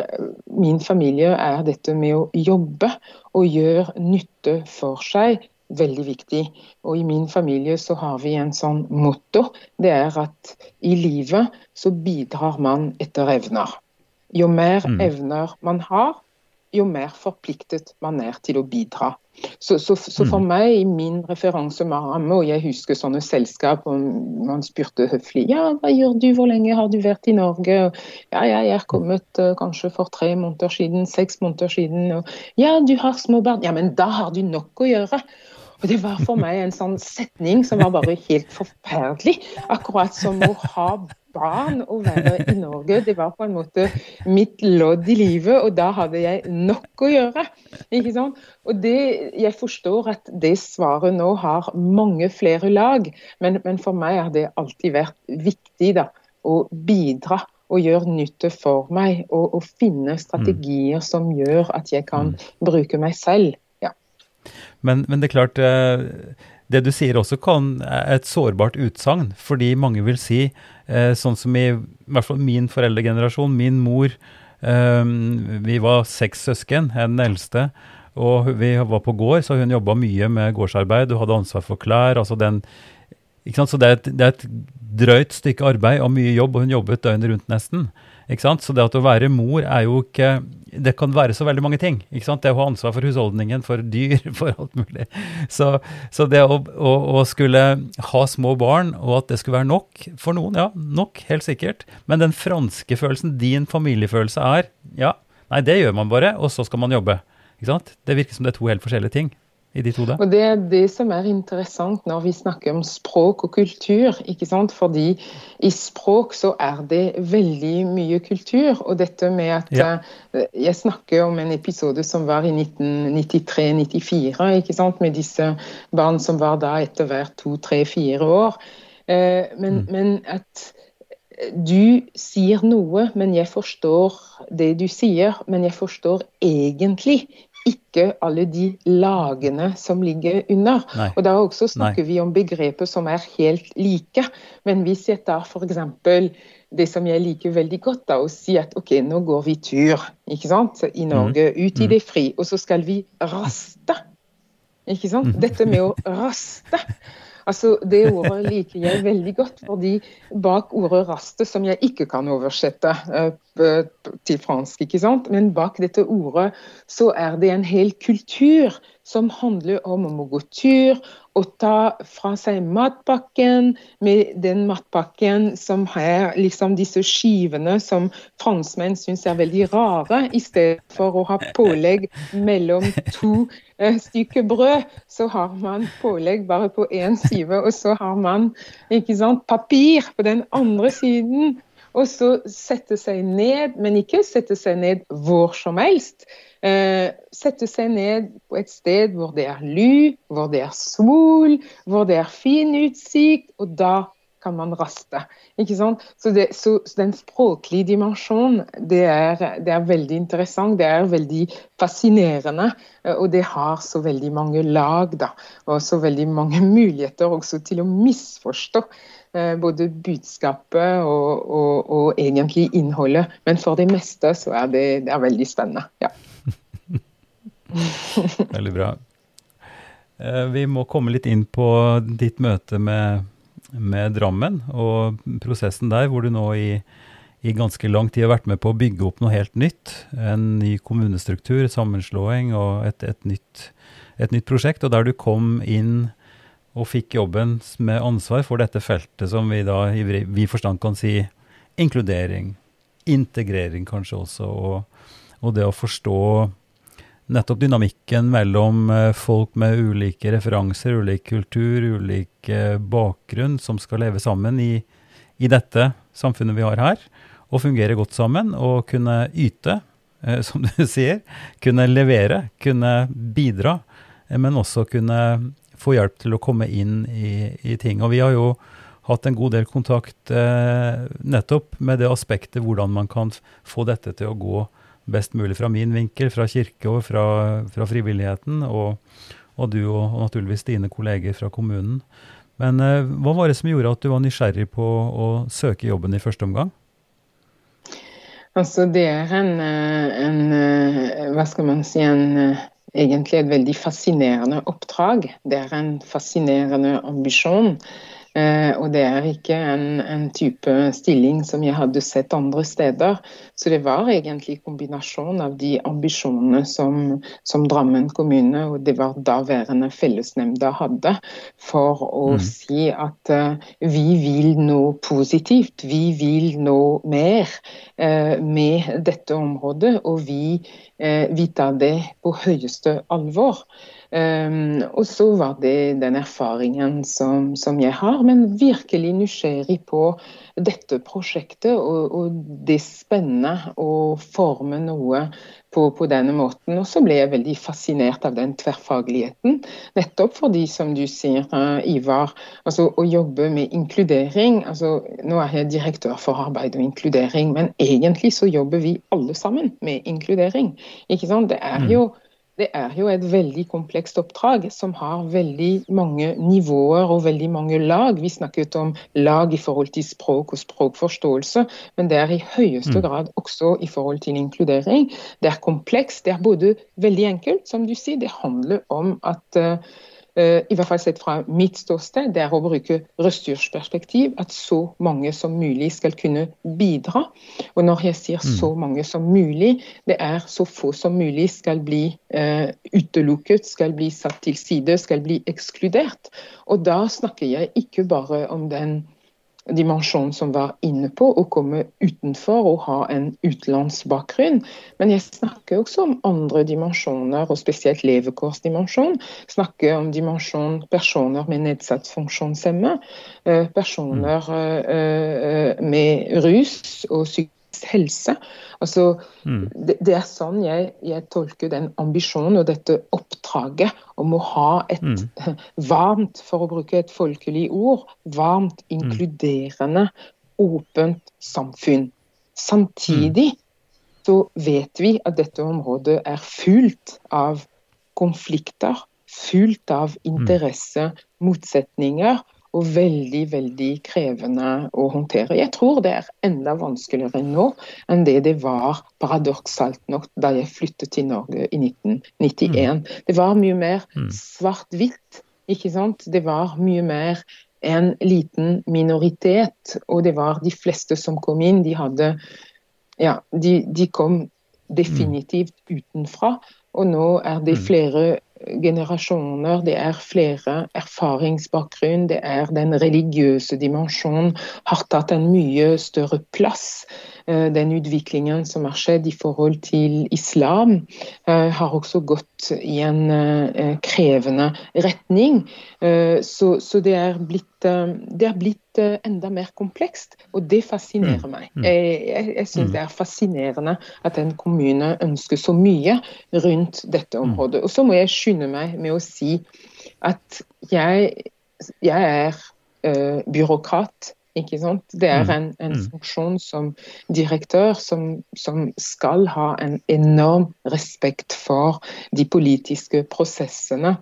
min familie er dette med å jobbe og gjøre nytte for seg veldig viktig. Og i min familie så har vi en sånn motto. Det er at i livet så bidrar man etter evner. Jo mer evner man har, jo mer forpliktet man er til å bidra. Så, så, så for meg, i min referanseramme, og jeg husker sånne selskap og man spurte høflig ja, hva gjør du, hvor lenge har du vært i Norge? Og, ja, jeg er kommet uh, kanskje for tre måneder siden, seks måneder siden. Og, ja, du har små barn. Ja, men da har du nok å gjøre. Og det var for meg en sånn setning som var bare helt forferdelig. Akkurat som å ha barn og være i Norge. Det var på en måte mitt lodd i livet, og da hadde jeg nok å gjøre. Ikke sant? Og det, jeg forstår at det svaret nå har mange flere lag, men, men for meg har det alltid vært viktig da, å bidra og gjøre nytte for meg, og, og finne strategier som gjør at jeg kan bruke meg selv. Ja. Men, men det er klart, eh, det du sier også kan er et sårbart utsagn, fordi mange vil si, eh, sånn som i, i hvert fall min foreldregenerasjon, min mor, eh, vi var seks søsken, jeg er den eldste, og vi var på gård, så hun jobba mye med gårdsarbeid, Hun hadde ansvar for klær, altså den ikke sant? Så det er, et, det er et drøyt stykke arbeid og mye jobb, og hun jobbet døgnet rundt nesten. Ikke sant? Så det at å være mor er jo ikke Det kan være så veldig mange ting. ikke sant? Det å ha ansvar for husholdningen, for dyr, (laughs) for alt mulig. Så, så det å, å, å, skulle ha små barn, og at det skulle være nok for noen, ja, nok, helt sikkert. Men den franske følelsen, din familiefølelse, er ja, nei, det gjør man bare, og så skal man jobbe. Ikke sant? Det virker som det er to helt forskjellige ting i ditt hode? Og Det er det som er interessant når vi snakker om språk og kultur. ikke sant? Fordi i språk så er det veldig mye kultur. Og dette med at ja. uh, Jeg snakker om en episode som var i 1993-94, ikke sant? med disse barn som var da etter hvert to, tre, fire år. Uh, men, mm. men at du sier noe, men jeg forstår det du sier, men jeg forstår egentlig ikke alle de lagene som ligger under. Nei. Og Da også snakker Nei. vi om begreper som er helt like. Men hvis jeg tar f.eks. det som jeg liker veldig godt, da, og sier at ok, nå går vi tur ikke sant? i Norge, mm. ut i mm. det fri, og så skal vi raste. Ikke sant? Mm. Dette med å raste. Altså, Det ordet liker jeg veldig godt, fordi bak ordet 'raste', som jeg ikke kan oversette uh, til fransk, ikke sant? men bak dette ordet så er det en hel kultur som handler om å gå tur og ta fra seg matpakken med den matpakken som har liksom disse skivene som franskmenn syns er veldig rare, i stedet for å ha pålegg mellom to eh, stykker brød. Så har man pålegg bare på én side, og så har man ikke sant, papir på den andre siden. Og så sette seg ned, men ikke sette seg ned hvor som helst. Eh, sette seg ned på et sted hvor det er ly, hvor det er sol, hvor det er fin utsikt, og da kan man raste. Ikke sant? Så, det, så, så den språklige dimensjonen, det er, det er, veldig interessant. Det er veldig fascinerende. Og det har så veldig mange lag, da. Og så veldig mange (laughs) muligheter også til å misforstå eh, både budskapet og, og, og, egentlig innholdet. Men for det meste så er det, det er veldig spennende. ja. (laughs) Veldig bra. Eh, vi må komme litt inn på ditt møte med, med Drammen og prosessen der, hvor du nå i, i, ganske lang tid har vært med på å bygge opp noe helt nytt. En ny kommunestruktur, sammenslåing og et, et, nytt, et nytt prosjekt. Og der du kom inn og fikk jobben med ansvar for dette feltet som vi da i vid forstand kan si inkludering, integrering kanskje også, og, og det å forstå nettopp dynamikken mellom eh, folk med ulike referanser, ulik kultur, ulik eh, bakgrunn, som skal leve sammen i, i, dette samfunnet vi har her, og fungere godt sammen og kunne yte, eh, (laughs) som du sier. Kunne levere, kunne bidra, men også kunne få hjelp til å komme inn i, i ting. Og vi har jo hatt en god del kontakt eh, nettopp med det aspektet hvordan man kan få dette til å gå best mulig fra min vinkel, fra kirke og fra, fra frivilligheten, og, og, du og, og, naturligvis dine kolleger fra kommunen. Men eh, hva var det som gjorde at du var nysgjerrig på å søke jobben i første omgang? Altså, det er en, eh, en eh, Hva skal man si en, eh, Egentlig et veldig fascinerende oppdrag. Det er en fascinerende ambisjon. Eh, og det er ikke en, en, type stilling som jeg hadde sett andre steder. Så det var egentlig kombinasjon av de ambisjonene som, som Drammen kommune og det var daværende fellesnemnda hadde, for å mm. si at uh, vi vil noe positivt. Vi vil noe mer uh, med dette området, og vi, uh, vi tar det på høyeste alvor. Um, og så var det den erfaringen som, som, jeg har, men virkelig nysgjerrig på dette prosjektet. Og, og det spennende å forme noe på, på, denne måten. Og så ble jeg veldig fascinert av den tverrfagligheten. Nettopp fordi, som du sier, uh, Ivar, altså å jobbe med inkludering. altså Nå er jeg direktør for arbeid og inkludering, men egentlig så jobber vi alle sammen med inkludering. ikke sant? Det er jo det er jo et veldig komplekst oppdrag som har veldig mange nivåer og veldig mange lag. Vi snakket om lag i forhold til språk og språkforståelse, men det er i høyeste mm. grad også i forhold til inkludering. Det er komplekst. Det er både veldig enkelt, som du sier. Det handler om at uh, i hvert fall sett fra mitt ståsted, det er å bruke ressursperspektiv. At så mange som mulig skal kunne bidra. Og når jeg sier mm. så mange som mulig, det er så få som mulig skal bli eh, utelukket, skal bli satt til side, skal bli ekskludert. Og da snakker jeg ikke bare om den dimensjon som var inne på, å komme utenfor og ha en utenlandsbakgrunn. Men jeg snakker også om andre dimensjoner, og spesielt levekårsdimensjon. Snakker om dimensjon personer med nedsatt funksjonshemme, eh, personer mm. eh, eh, med rus og psykisk helse. Altså, mm. det, det, er sånn jeg, jeg, tolker den ambisjonen og dette oppdraget om å ha et mm. (laughs) varmt, for å bruke et folkelig ord, varmt, mm. inkluderende, åpent samfunn. Samtidig mm. så vet vi at dette området er fullt av konflikter, fullt av mm. interesse, motsetninger og veldig, veldig krevende å håndtere. Jeg tror det er enda vanskeligere nå enn det det var paradoksalt nok da jeg flyttet til Norge i 1991. Mm. Det var mye mer mm. svart-hvitt, ikke sant. Det var mye mer en liten minoritet, og det var de fleste som kom inn, de hadde Ja, de, de kom definitivt utenfra. Og nå er det mm. flere generasjoner, det er flere erfaringsbakgrunn, det er den religiøse dimensjonen har tatt en mye større plass. Eh, den utviklingen som har skjedd i forhold til islam, eh, har også gått i en eh, krevende retning. Så, så det, er blitt, det er blitt enda mer komplekst, og det fascinerer mm. meg. Mm. Jeg, jeg, jeg syns mm. det er fascinerende at en kommune ønsker så mye rundt dette området. Og så må jeg skynde meg med å si at jeg, jeg er byråkrat. Ikke sant? Det er mm. en, en mm. funksjon som direktør som, som, skal ha en enorm respekt for de politiske prosessene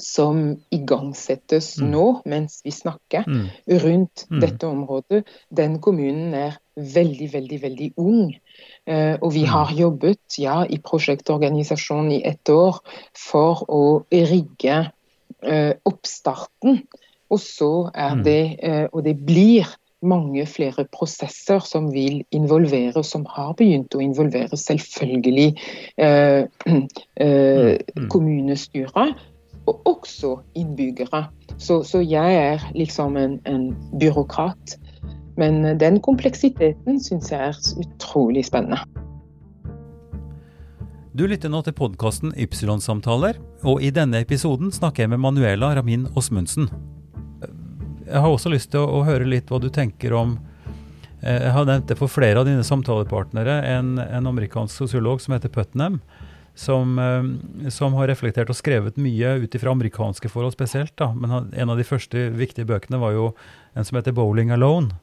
som igangsettes mm. nå mens vi snakker mm. rundt dette området. Den kommunen er veldig, veldig, veldig ung. Uh, og vi har jobbet ja, i prosjektorganisasjonen i ett år for å rigge uh, oppstarten og så er mm. det, eh, og det blir mange flere prosesser som vil involvere, som har begynt å involvere selvfølgelig eh, (clears throat) eh, mm. kommunestyret, og også innbyggere. Så, så jeg er liksom en, en, byråkrat. Men den kompleksiteten syns jeg er utrolig spennende. Du lytter nå til podkasten Ypsilon-samtaler, og i denne episoden snakker jeg med Manuela Ramin Osmundsen. Jeg har også lyst til å, å, høre litt hva du tenker om eh, Jeg har nevnt det for flere av dine samtalepartnere. En, en amerikansk sosiolog som heter Putnam, som, eh, som, har reflektert og skrevet mye ut ifra amerikanske forhold spesielt. Da. Men han, en av de første viktige bøkene var jo en som heter 'Bowling Alone'.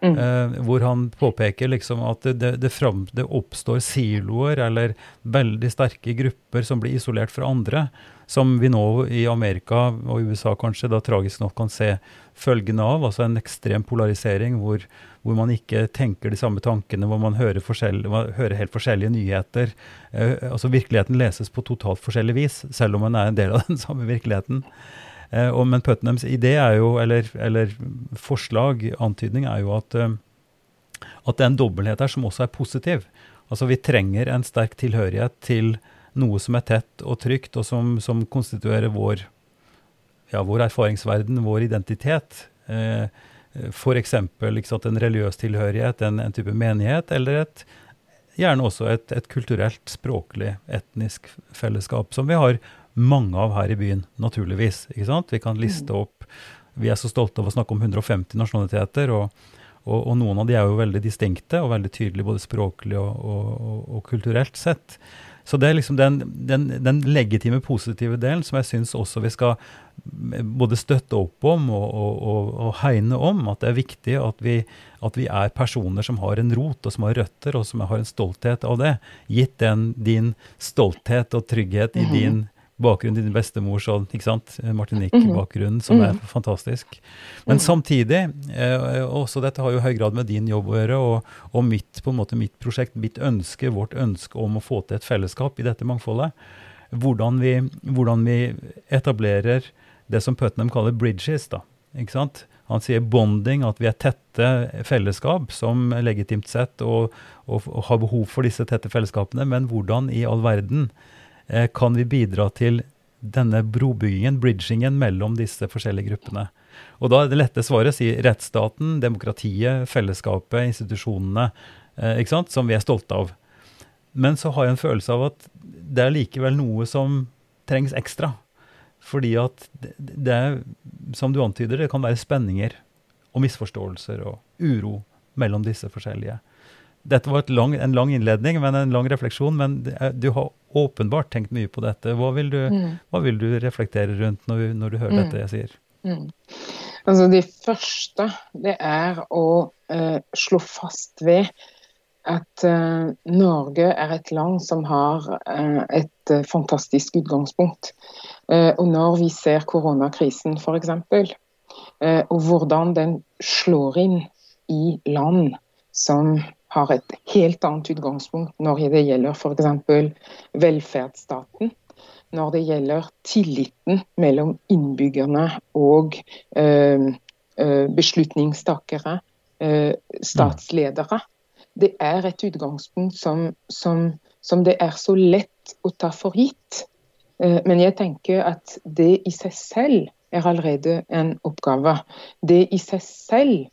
Mm. Eh, hvor han påpeker liksom at det, det, det, fram, det, oppstår siloer eller veldig sterke grupper som blir isolert fra andre. Som vi nå i Amerika og USA kanskje da tragisk nok kan se følgene av. Altså en ekstrem polarisering hvor, hvor, man ikke tenker de samme tankene, hvor man hører, hører helt forskjellige nyheter. Eh, altså Virkeligheten leses på totalt forskjellig vis, selv om man er en del av (laughs) den samme virkeligheten. Eh, og, men Putnams idé er jo, eller, eller, forslag, antydning, er jo at, eh, at det er en dobbelthet her som også er positiv. Altså Vi trenger en sterk tilhørighet til noe som er tett og trygt, og som, som konstituerer vår ja, vår erfaringsverden, vår identitet. Eh, F.eks. en religiøs tilhørighet, en, en, type menighet, eller et, gjerne også et, et, kulturelt, språklig, etnisk fellesskap, som vi har mange av her i byen, naturligvis. Vi kan liste opp Vi er så stolte av å snakke om 150 nasjonaliteter, og, og, og noen av de er jo veldig distinkte og veldig tydelige både språklig og, og, og kulturelt sett. Så det er liksom den, den, den legitime, positive delen som jeg syns også vi skal både støtte opp om og, og, og, og, hegne om. At det er viktig at vi, at vi, er personer som har en rot og som har røtter, og som har en stolthet av det. Gitt den, din stolthet og trygghet i din bakgrunn, din bestemor og ikke sant, Martinique-bakgrunnen, som er fantastisk. Men samtidig, eh, også dette har jo i høy grad med din jobb å gjøre, og, og mitt, på en måte, mitt prosjekt, mitt ønske, vårt ønske om å få til et fellesskap i dette mangfoldet. Hvordan vi, hvordan vi etablerer det som Putnam kaller bridges. da, ikke sant? Han sier bonding, at vi er tette fellesskap som legitimt sett, og, og, og har behov for disse tette fellesskapene. Men hvordan i all verden Eh, kan vi bidra til denne brobyggingen, bridgingen, mellom disse forskjellige gruppene. Og da er det lette svaret å si rettsstaten, demokratiet, fellesskapet, institusjonene, eh, ikke sant, som vi er stolte av. Men så har jeg en følelse av at det er likevel noe som trengs ekstra. Fordi at det er, som du antyder, det kan være spenninger og misforståelser og uro mellom disse forskjellige. Dette var lang, en lang innledning, men en lang refleksjon. Men du har åpenbart tenkt mye på dette. Hva vil du, mm. hva vil du reflektere rundt når, når du hører mm. dette jeg sier? Mm. Altså Det første det er å eh, slå fast ved at eh, Norge er et land som har eh, et fantastisk utgangspunkt. og når vi ser koronakrisen f.eks., eh, og hvordan den slår inn i land som har et helt annet utgangspunkt når det gjelder f.eks. velferdsstaten. Når det gjelder tilliten mellom innbyggerne og eh, beslutningstakere, eh, statsledere. Det er et utgangspunkt som, som, som, det er så lett å ta for gitt. Men jeg tenker at det i seg selv er allerede en oppgave. Det i seg selv,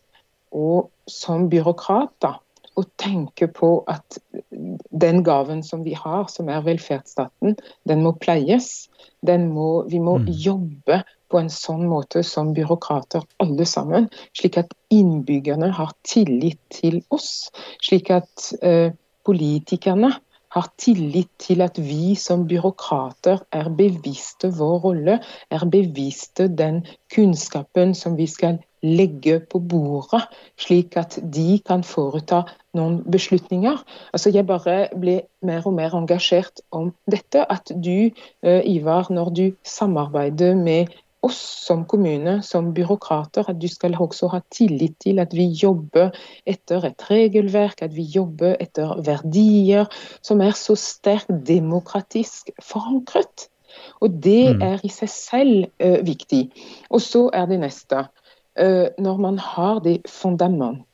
og som byråkrater, å tenke på at den gaven som vi har, som er velferdsstaten, den må pleies. Den må, vi må mm. jobbe på en sånn måte som byråkrater alle sammen, slik at innbyggerne har tillit til oss. Slik at eh, politikerne har tillit til at vi som byråkrater er bevisste vår rolle, er bevisste den kunnskapen som vi skal legge på bordet, slik at de kan foreta noen beslutninger. Altså jeg bare ble mer og mer engasjert om dette. At du, eh, Ivar, når du samarbeider med oss som kommune, som byråkrater, at du skal også ha tillit til at vi jobber etter et regelverk, at vi jobber etter verdier som er så sterkt demokratisk forankret. Og det mm. er i seg selv uh, viktig. Og så er det neste. Uh, når man har det fundamentet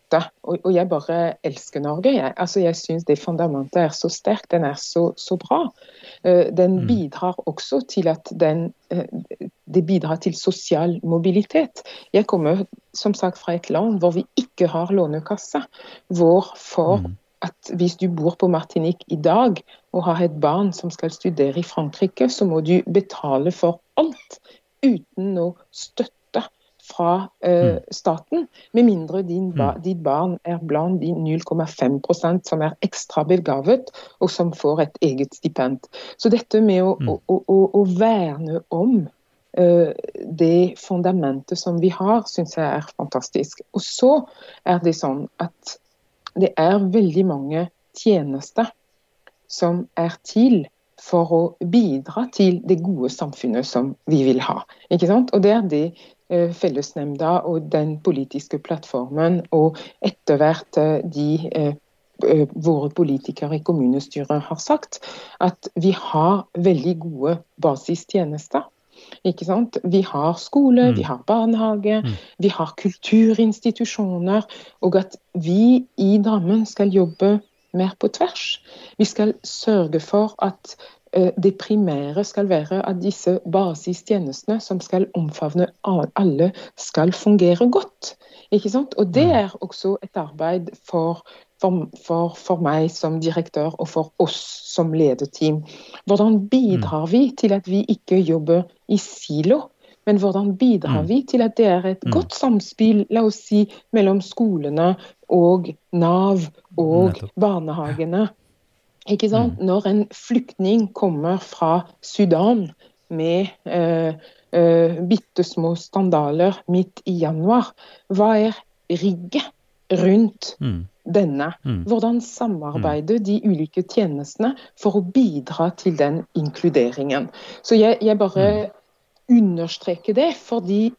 og, og, jeg bare elsker Norge. Jeg, altså, jeg syns det fundamentet er så sterkt, den er så, så bra. Uh, den mm. bidrar også til at den uh, det bidrar til sosial mobilitet. Jeg kommer som sagt fra et land hvor vi ikke har lånekasse. Hvor for mm. at hvis du bor på Martinique i dag og har et barn som skal studere i Frankrike, så må du betale for alt uten noe støtte fra uh, staten, med mindre din ba mm. ditt barn er blant de 0,5% som er ekstra begavet, og som får et eget stipend. Så dette med å, mm. å, å, å verne om uh, det fundamentet som vi har, syns jeg er fantastisk. Og så er det sånn at det er veldig mange tjenester som er til for å bidra til det gode samfunnet som vi vil ha. Og Det er det fellesnemnda og den politiske plattformen, og etter hvert eh, de eh, våre politikere i kommunestyret har sagt, at vi har veldig gode basistjenester. Ikke sant? Vi har skole, mm. vi har barnehage, mm. vi har kulturinstitusjoner. Og at vi i Drammen skal jobbe mer på tvers. Vi skal sørge for at Eh, det primære skal være at disse basistjenestene som skal omfavne alle, skal fungere godt. Ikke sant? Og Det mm. er også et arbeid for for, for, for meg som direktør og for oss som lederteam. Hvordan bidrar vi til at vi ikke jobber i silo? Men hvordan bidrar Mm. vi til at det er et Mm. godt samspill la oss si, mellom skolene og Nav og barnehagene? Ikke sant? Når en flyktning kommer fra Sudan med eh, eh, bitte små standaler midt i januar, hva er rigget rundt Mm. denne? Mm. Hvordan samarbeider de ulike tjenestene for å bidra til den inkluderingen? Så jeg, jeg bare understreker det, fordi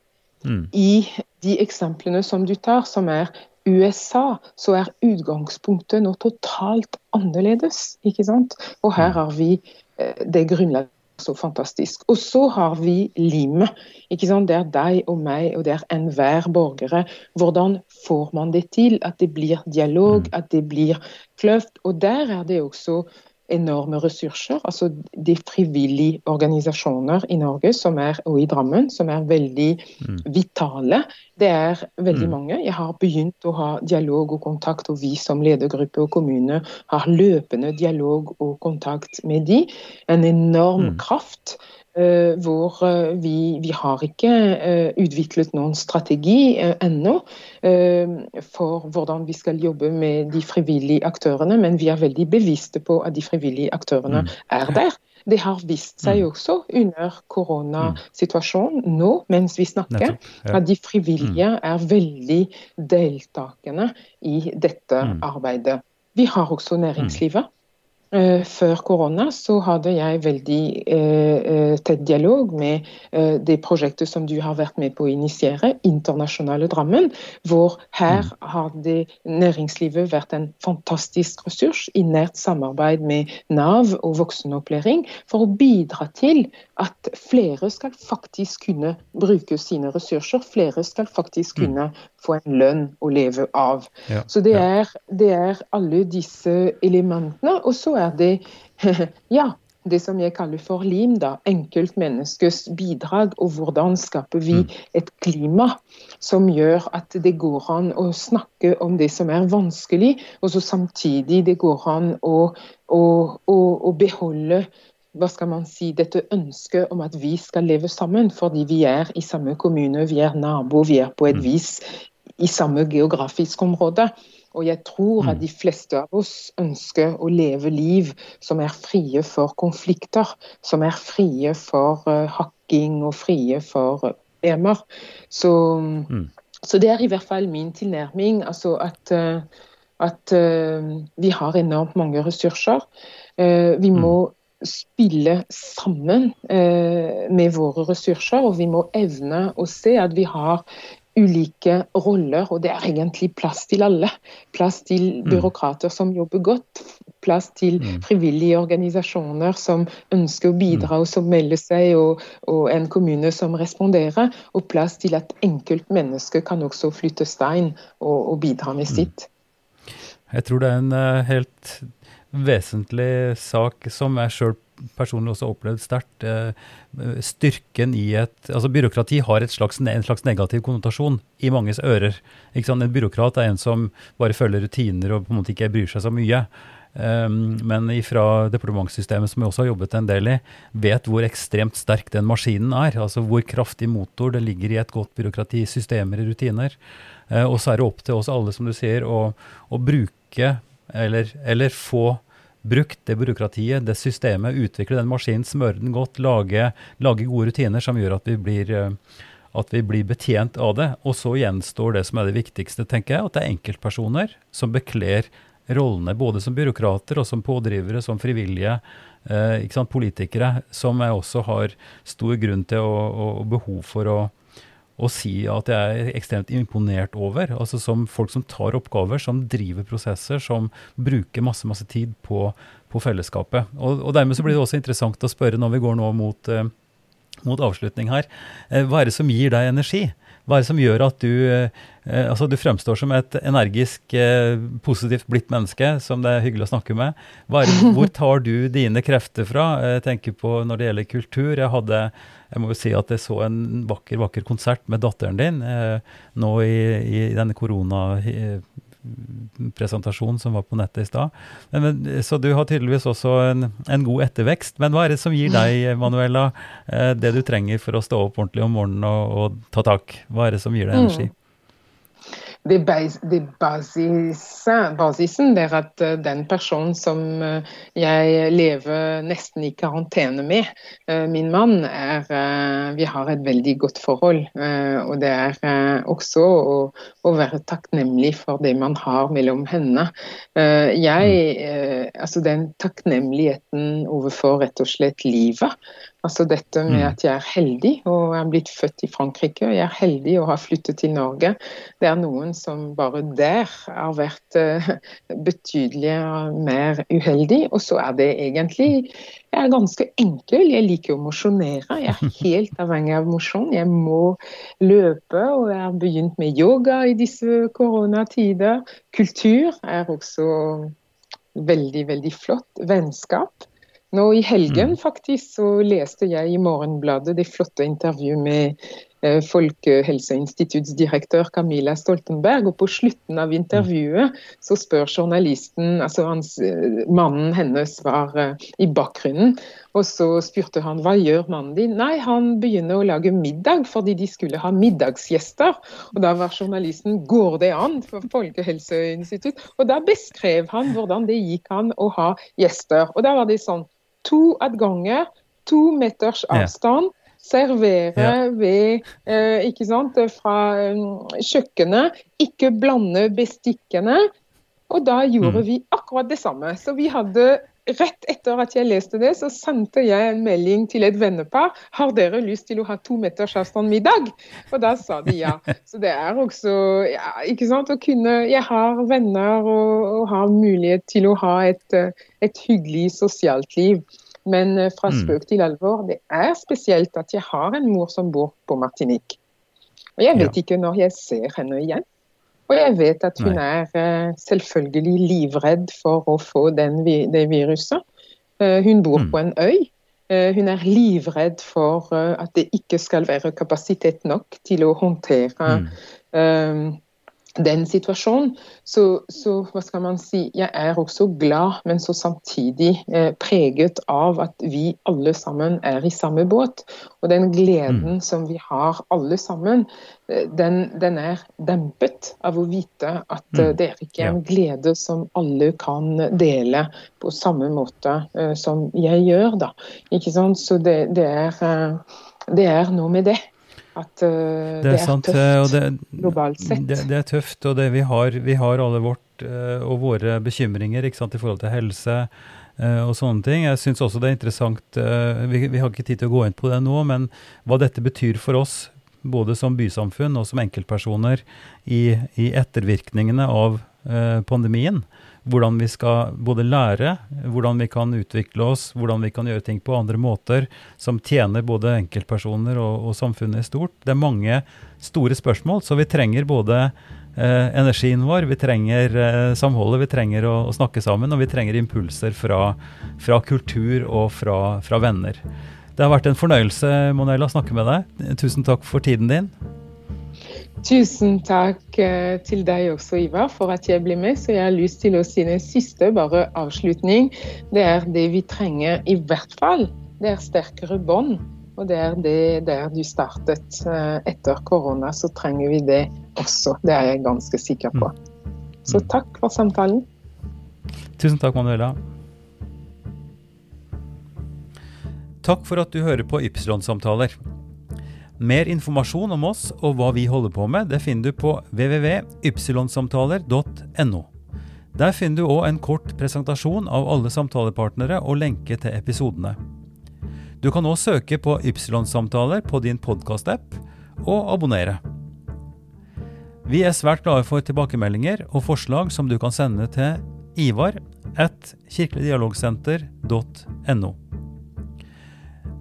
Mm. i de eksemplene som du tar, som er USA, så er utgangspunktet nå totalt annerledes. ikke sant? Og her har vi eh, det grunnlaget så fantastisk. Og så har vi limet. ikke sant? Det er deg og meg, og det er enhver borgere. Hvordan får man det til? At det blir dialog, at det blir kløft. Og der er det også enorme ressurser. altså De frivillige organisasjoner i Norge som er, og i Drammen som er veldig vitale. Det er veldig mange. Jeg har begynt å ha dialog og kontakt, og vi som ledergruppe og kommune har løpende dialog og kontakt med de. En enorm kraft. Eh, hvor eh, vi, vi har ikke eh, utviklet noen strategi ennå for hvordan vi skal jobbe med de frivillige aktørene, men vi er veldig bevisste på at de frivillige aktørene er der. Det har vist seg også under koronasituasjonen nå, mens vi snakker, at de frivillige er veldig deltakende i dette arbeidet. Vi har også næringslivet. Eh, Før korona så hadde jeg veldig eh, eh, tett dialog med eh, det prosjektet som du har vært med på å initiere, Internasjonale Drammen, hvor her har det næringslivet vært en fantastisk ressurs i nært samarbeid med Nav og voksenopplæring for å bidra til at flere skal faktisk kunne bruke sine ressurser, flere skal faktisk kunne få en lønn å leve av. Ja, Så det er, det er alle disse elementene. Og så er det (laughs) ja, det som jeg kaller for lim, da. Enkeltmenneskets bidrag, og hvordan skaper vi et klima som gjør at det går an å snakke om det som er vanskelig, og så samtidig det går an å, å, å, å beholde hva skal man si, dette ønsket om at vi skal leve sammen, fordi vi er i samme kommune, vi er nabo, vi er på et vis i samme geografisk område. Og jeg tror at de fleste av oss ønsker å leve liv som er frie for konflikter, som er frie for uh, hakking og frie for uh. Så, så det er i hvert fall min tilnærming. Altså at, uh, at vi har enormt mange ressurser. Vi må spille sammen eh, med våre ressurser, og vi må evne å se at vi har ulike roller, og det er egentlig plass til alle. Plass til byråkrater som jobber godt, plass til frivillige organisasjoner som ønsker å bidra og som melder seg, og, og en kommune som responderer, og plass til at enkeltmennesker kan også flytte stein og, og bidra med sitt. Jeg tror det er en eh, helt vesentlig sak som jeg sjøl personlig også opplevd sterkt. eh, styrken i et Altså, byråkrati har slags, en slags negativ konnotasjon i manges ører. En byråkrat er en som bare følger rutiner og på en måte ikke bryr seg så mye. Um, men fra departementssystemet, som jeg også har jobbet en del i, vet hvor ekstremt sterk den maskinen er. Altså hvor kraftig motor det ligger i et godt byråkrati, systemer rutiner. Uh, og så er det opp til oss alle, som du sier, å, å bruke eller, eller få brukt det byråkratiet, det systemet, utvikle den maskinen, smøre den godt, lage, lage gode rutiner som gjør at vi blir eh, at vi blir betjent av det. Og så gjenstår det som er det viktigste, tenker jeg, at det er enkeltpersoner som bekler rollene både som byråkrater og som pådrivere, som frivillige, eh, politikere, som jeg også har stor grunn til og behov for å, å si at jeg er ekstremt imponert over. Altså som folk som tar oppgaver, som driver prosesser, som bruker masse, masse tid på, på fellesskapet. Og, og dermed så blir det også interessant å spørre når vi går nå mot eh, mot avslutning her. Eh, Hva er det som gir deg energi? Hva er det som gjør at du, eh, altså du fremstår som et energisk, eh, positivt blitt menneske som det er hyggelig å snakke med? Er hvor tar du dine krefter fra? Jeg tenker på når det gjelder kultur. Jeg hadde, jeg må jo si at jeg så en vakker, vakker konsert med datteren din eh, nå i, i denne presentasjon som var på nettet i stad. Så du har tydeligvis også en, en, god ettervekst. Men hva er det som gir deg, Manuela, eh, det du trenger for å stå opp ordentlig om morgenen og, og ta tak? Hva er det som gir deg energi? Mm det, det basisen, basisen er at eh, den personen som eh, jeg lever nesten i karantene med, eh, min mann, er Vi har et veldig godt forhold. Og det er også å, å være takknemlig for det man har mellom hendene. Jeg, altså den takknemligheten overfor rett og slett livet. Altså dette med mm. at jeg er heldig og er blitt født i Frankrike. og Jeg er heldig og har flyttet til Norge. Det er noen som bare der har vært uh, betydelig mer uheldig. Og så er det egentlig Jeg er ganske enkel. Jeg liker å mosjonere. Jeg er (laughs) helt avhengig av mosjon. Jeg må løpe, og jeg har begynt med yoga i disse koronatider. Kultur er også veldig, veldig flott. Vennskap. Nå i helgen mm. faktisk så leste jeg i Morgenbladet det flotte intervjuet med eh, Folkehelseinstituttsdirektør Camilla Stoltenberg. og På slutten av intervjuet så spør journalisten, altså hans, eh, mannen hennes var eh, i bakgrunnen, og så spurte han hva gjør mannen din? Nei, han begynner å lage middag fordi de skulle ha middagsgjester. Og da var journalisten går det an for Folkehelseinstitutt? Og da beskrev han hvordan det gikk an å ha gjester. Og da var det sånn to adganger, to meters avstand. Ja. Servere ja. ved eh, ikke sant, fra um, kjøkkenet. Ikke blande bestikkene. Og da gjorde mm. vi akkurat det samme. Så vi hadde Rett etter at jeg leste det, så sendte jeg en melding til et vennepar. Har dere lyst til å ha to meters avstand middag? Og da sa de ja. Så det er også ja, ikke sant, å kunne Jeg har venner og, og har mulighet til å ha et, et hyggelig sosialt liv. Men eh, fra mm. spøk til alvor, det er spesielt at jeg har en mor som bor på Martinique. Og jeg vet ja. ikke når jeg ser henne igjen. Og jeg vet at hun Nei. er eh, selvfølgelig livredd for å få den, det viruset. Eh, hun bor mm. på en øy. Eh, hun er livredd for at det ikke skal være kapasitet nok til å håndtere mm den situasjonen. Så, så, hva skal man si, jeg er også glad, men så samtidig eh, preget av at vi alle sammen er i samme båt. Og den gleden mm. som vi har alle sammen, eh, den, den, er dempet av å vite at mm. Eh, det er ikke en glede som alle kan dele på samme måte eh, som jeg gjør. da. Ikke sant? Så det, det, er, eh, det er noe med det. At uh, det, det, er, sant, tøft eh, det, globalt sett. Det, det, er tøft, og vi har, vi, har, alle vårt uh, og våre bekymringer sant, i forhold til helse uh, og sånne ting. Jeg syns også det er interessant vi, vi, har ikke tid til å gå inn på det nå, men hva dette betyr for oss, både som bysamfunn og som enkeltpersoner, i, i ettervirkningene av pandemien hvordan vi skal både lære, hvordan vi kan utvikle oss, hvordan vi kan gjøre ting på andre måter som tjener både enkeltpersoner og, og samfunnet i stort. Det er mange store spørsmål, så vi trenger både eh, energien vår, vi trenger eh, samholdet, vi trenger å, å, snakke sammen, og vi trenger impulser fra, fra kultur og fra, fra venner. Det har vært en fornøyelse Monella, å snakke med deg. Tusen takk for tiden din. Tusen takk eh, til deg også, Ivar, for at jeg ble med. Så jeg har lyst til å si den siste bare avslutning. Det er det vi trenger i hvert fall. Det er sterkere bånd. Og det er det der du startet. Eh, etter korona så trenger vi det også. Det er jeg ganske sikker på. Mm. Så takk for samtalen. Tusen takk, Manuela. Takk for at du hører på Ypsilon-samtaler. Mer informasjon om oss og hva vi holder på med, det finner du på www.ypsilonsamtaler.no. Der finner du òg en kort presentasjon av alle samtalepartnere og lenke til episodene. Du kan òg søke på Ypsilon-samtaler på din podkast-app, og abonnere. Vi er svært glade for tilbakemeldinger og forslag som du kan sende til ivar at kirkeligdialogsenter.no.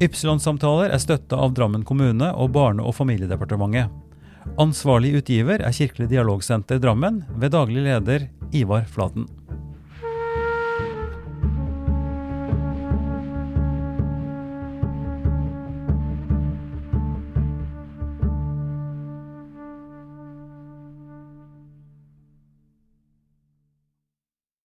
Ypsilon-samtaler er støtta av Drammen kommune og Barne- og familiedepartementet. Ansvarlig utgiver er Kirkelig dialogsenter Drammen, ved daglig leder Ivar Flaten.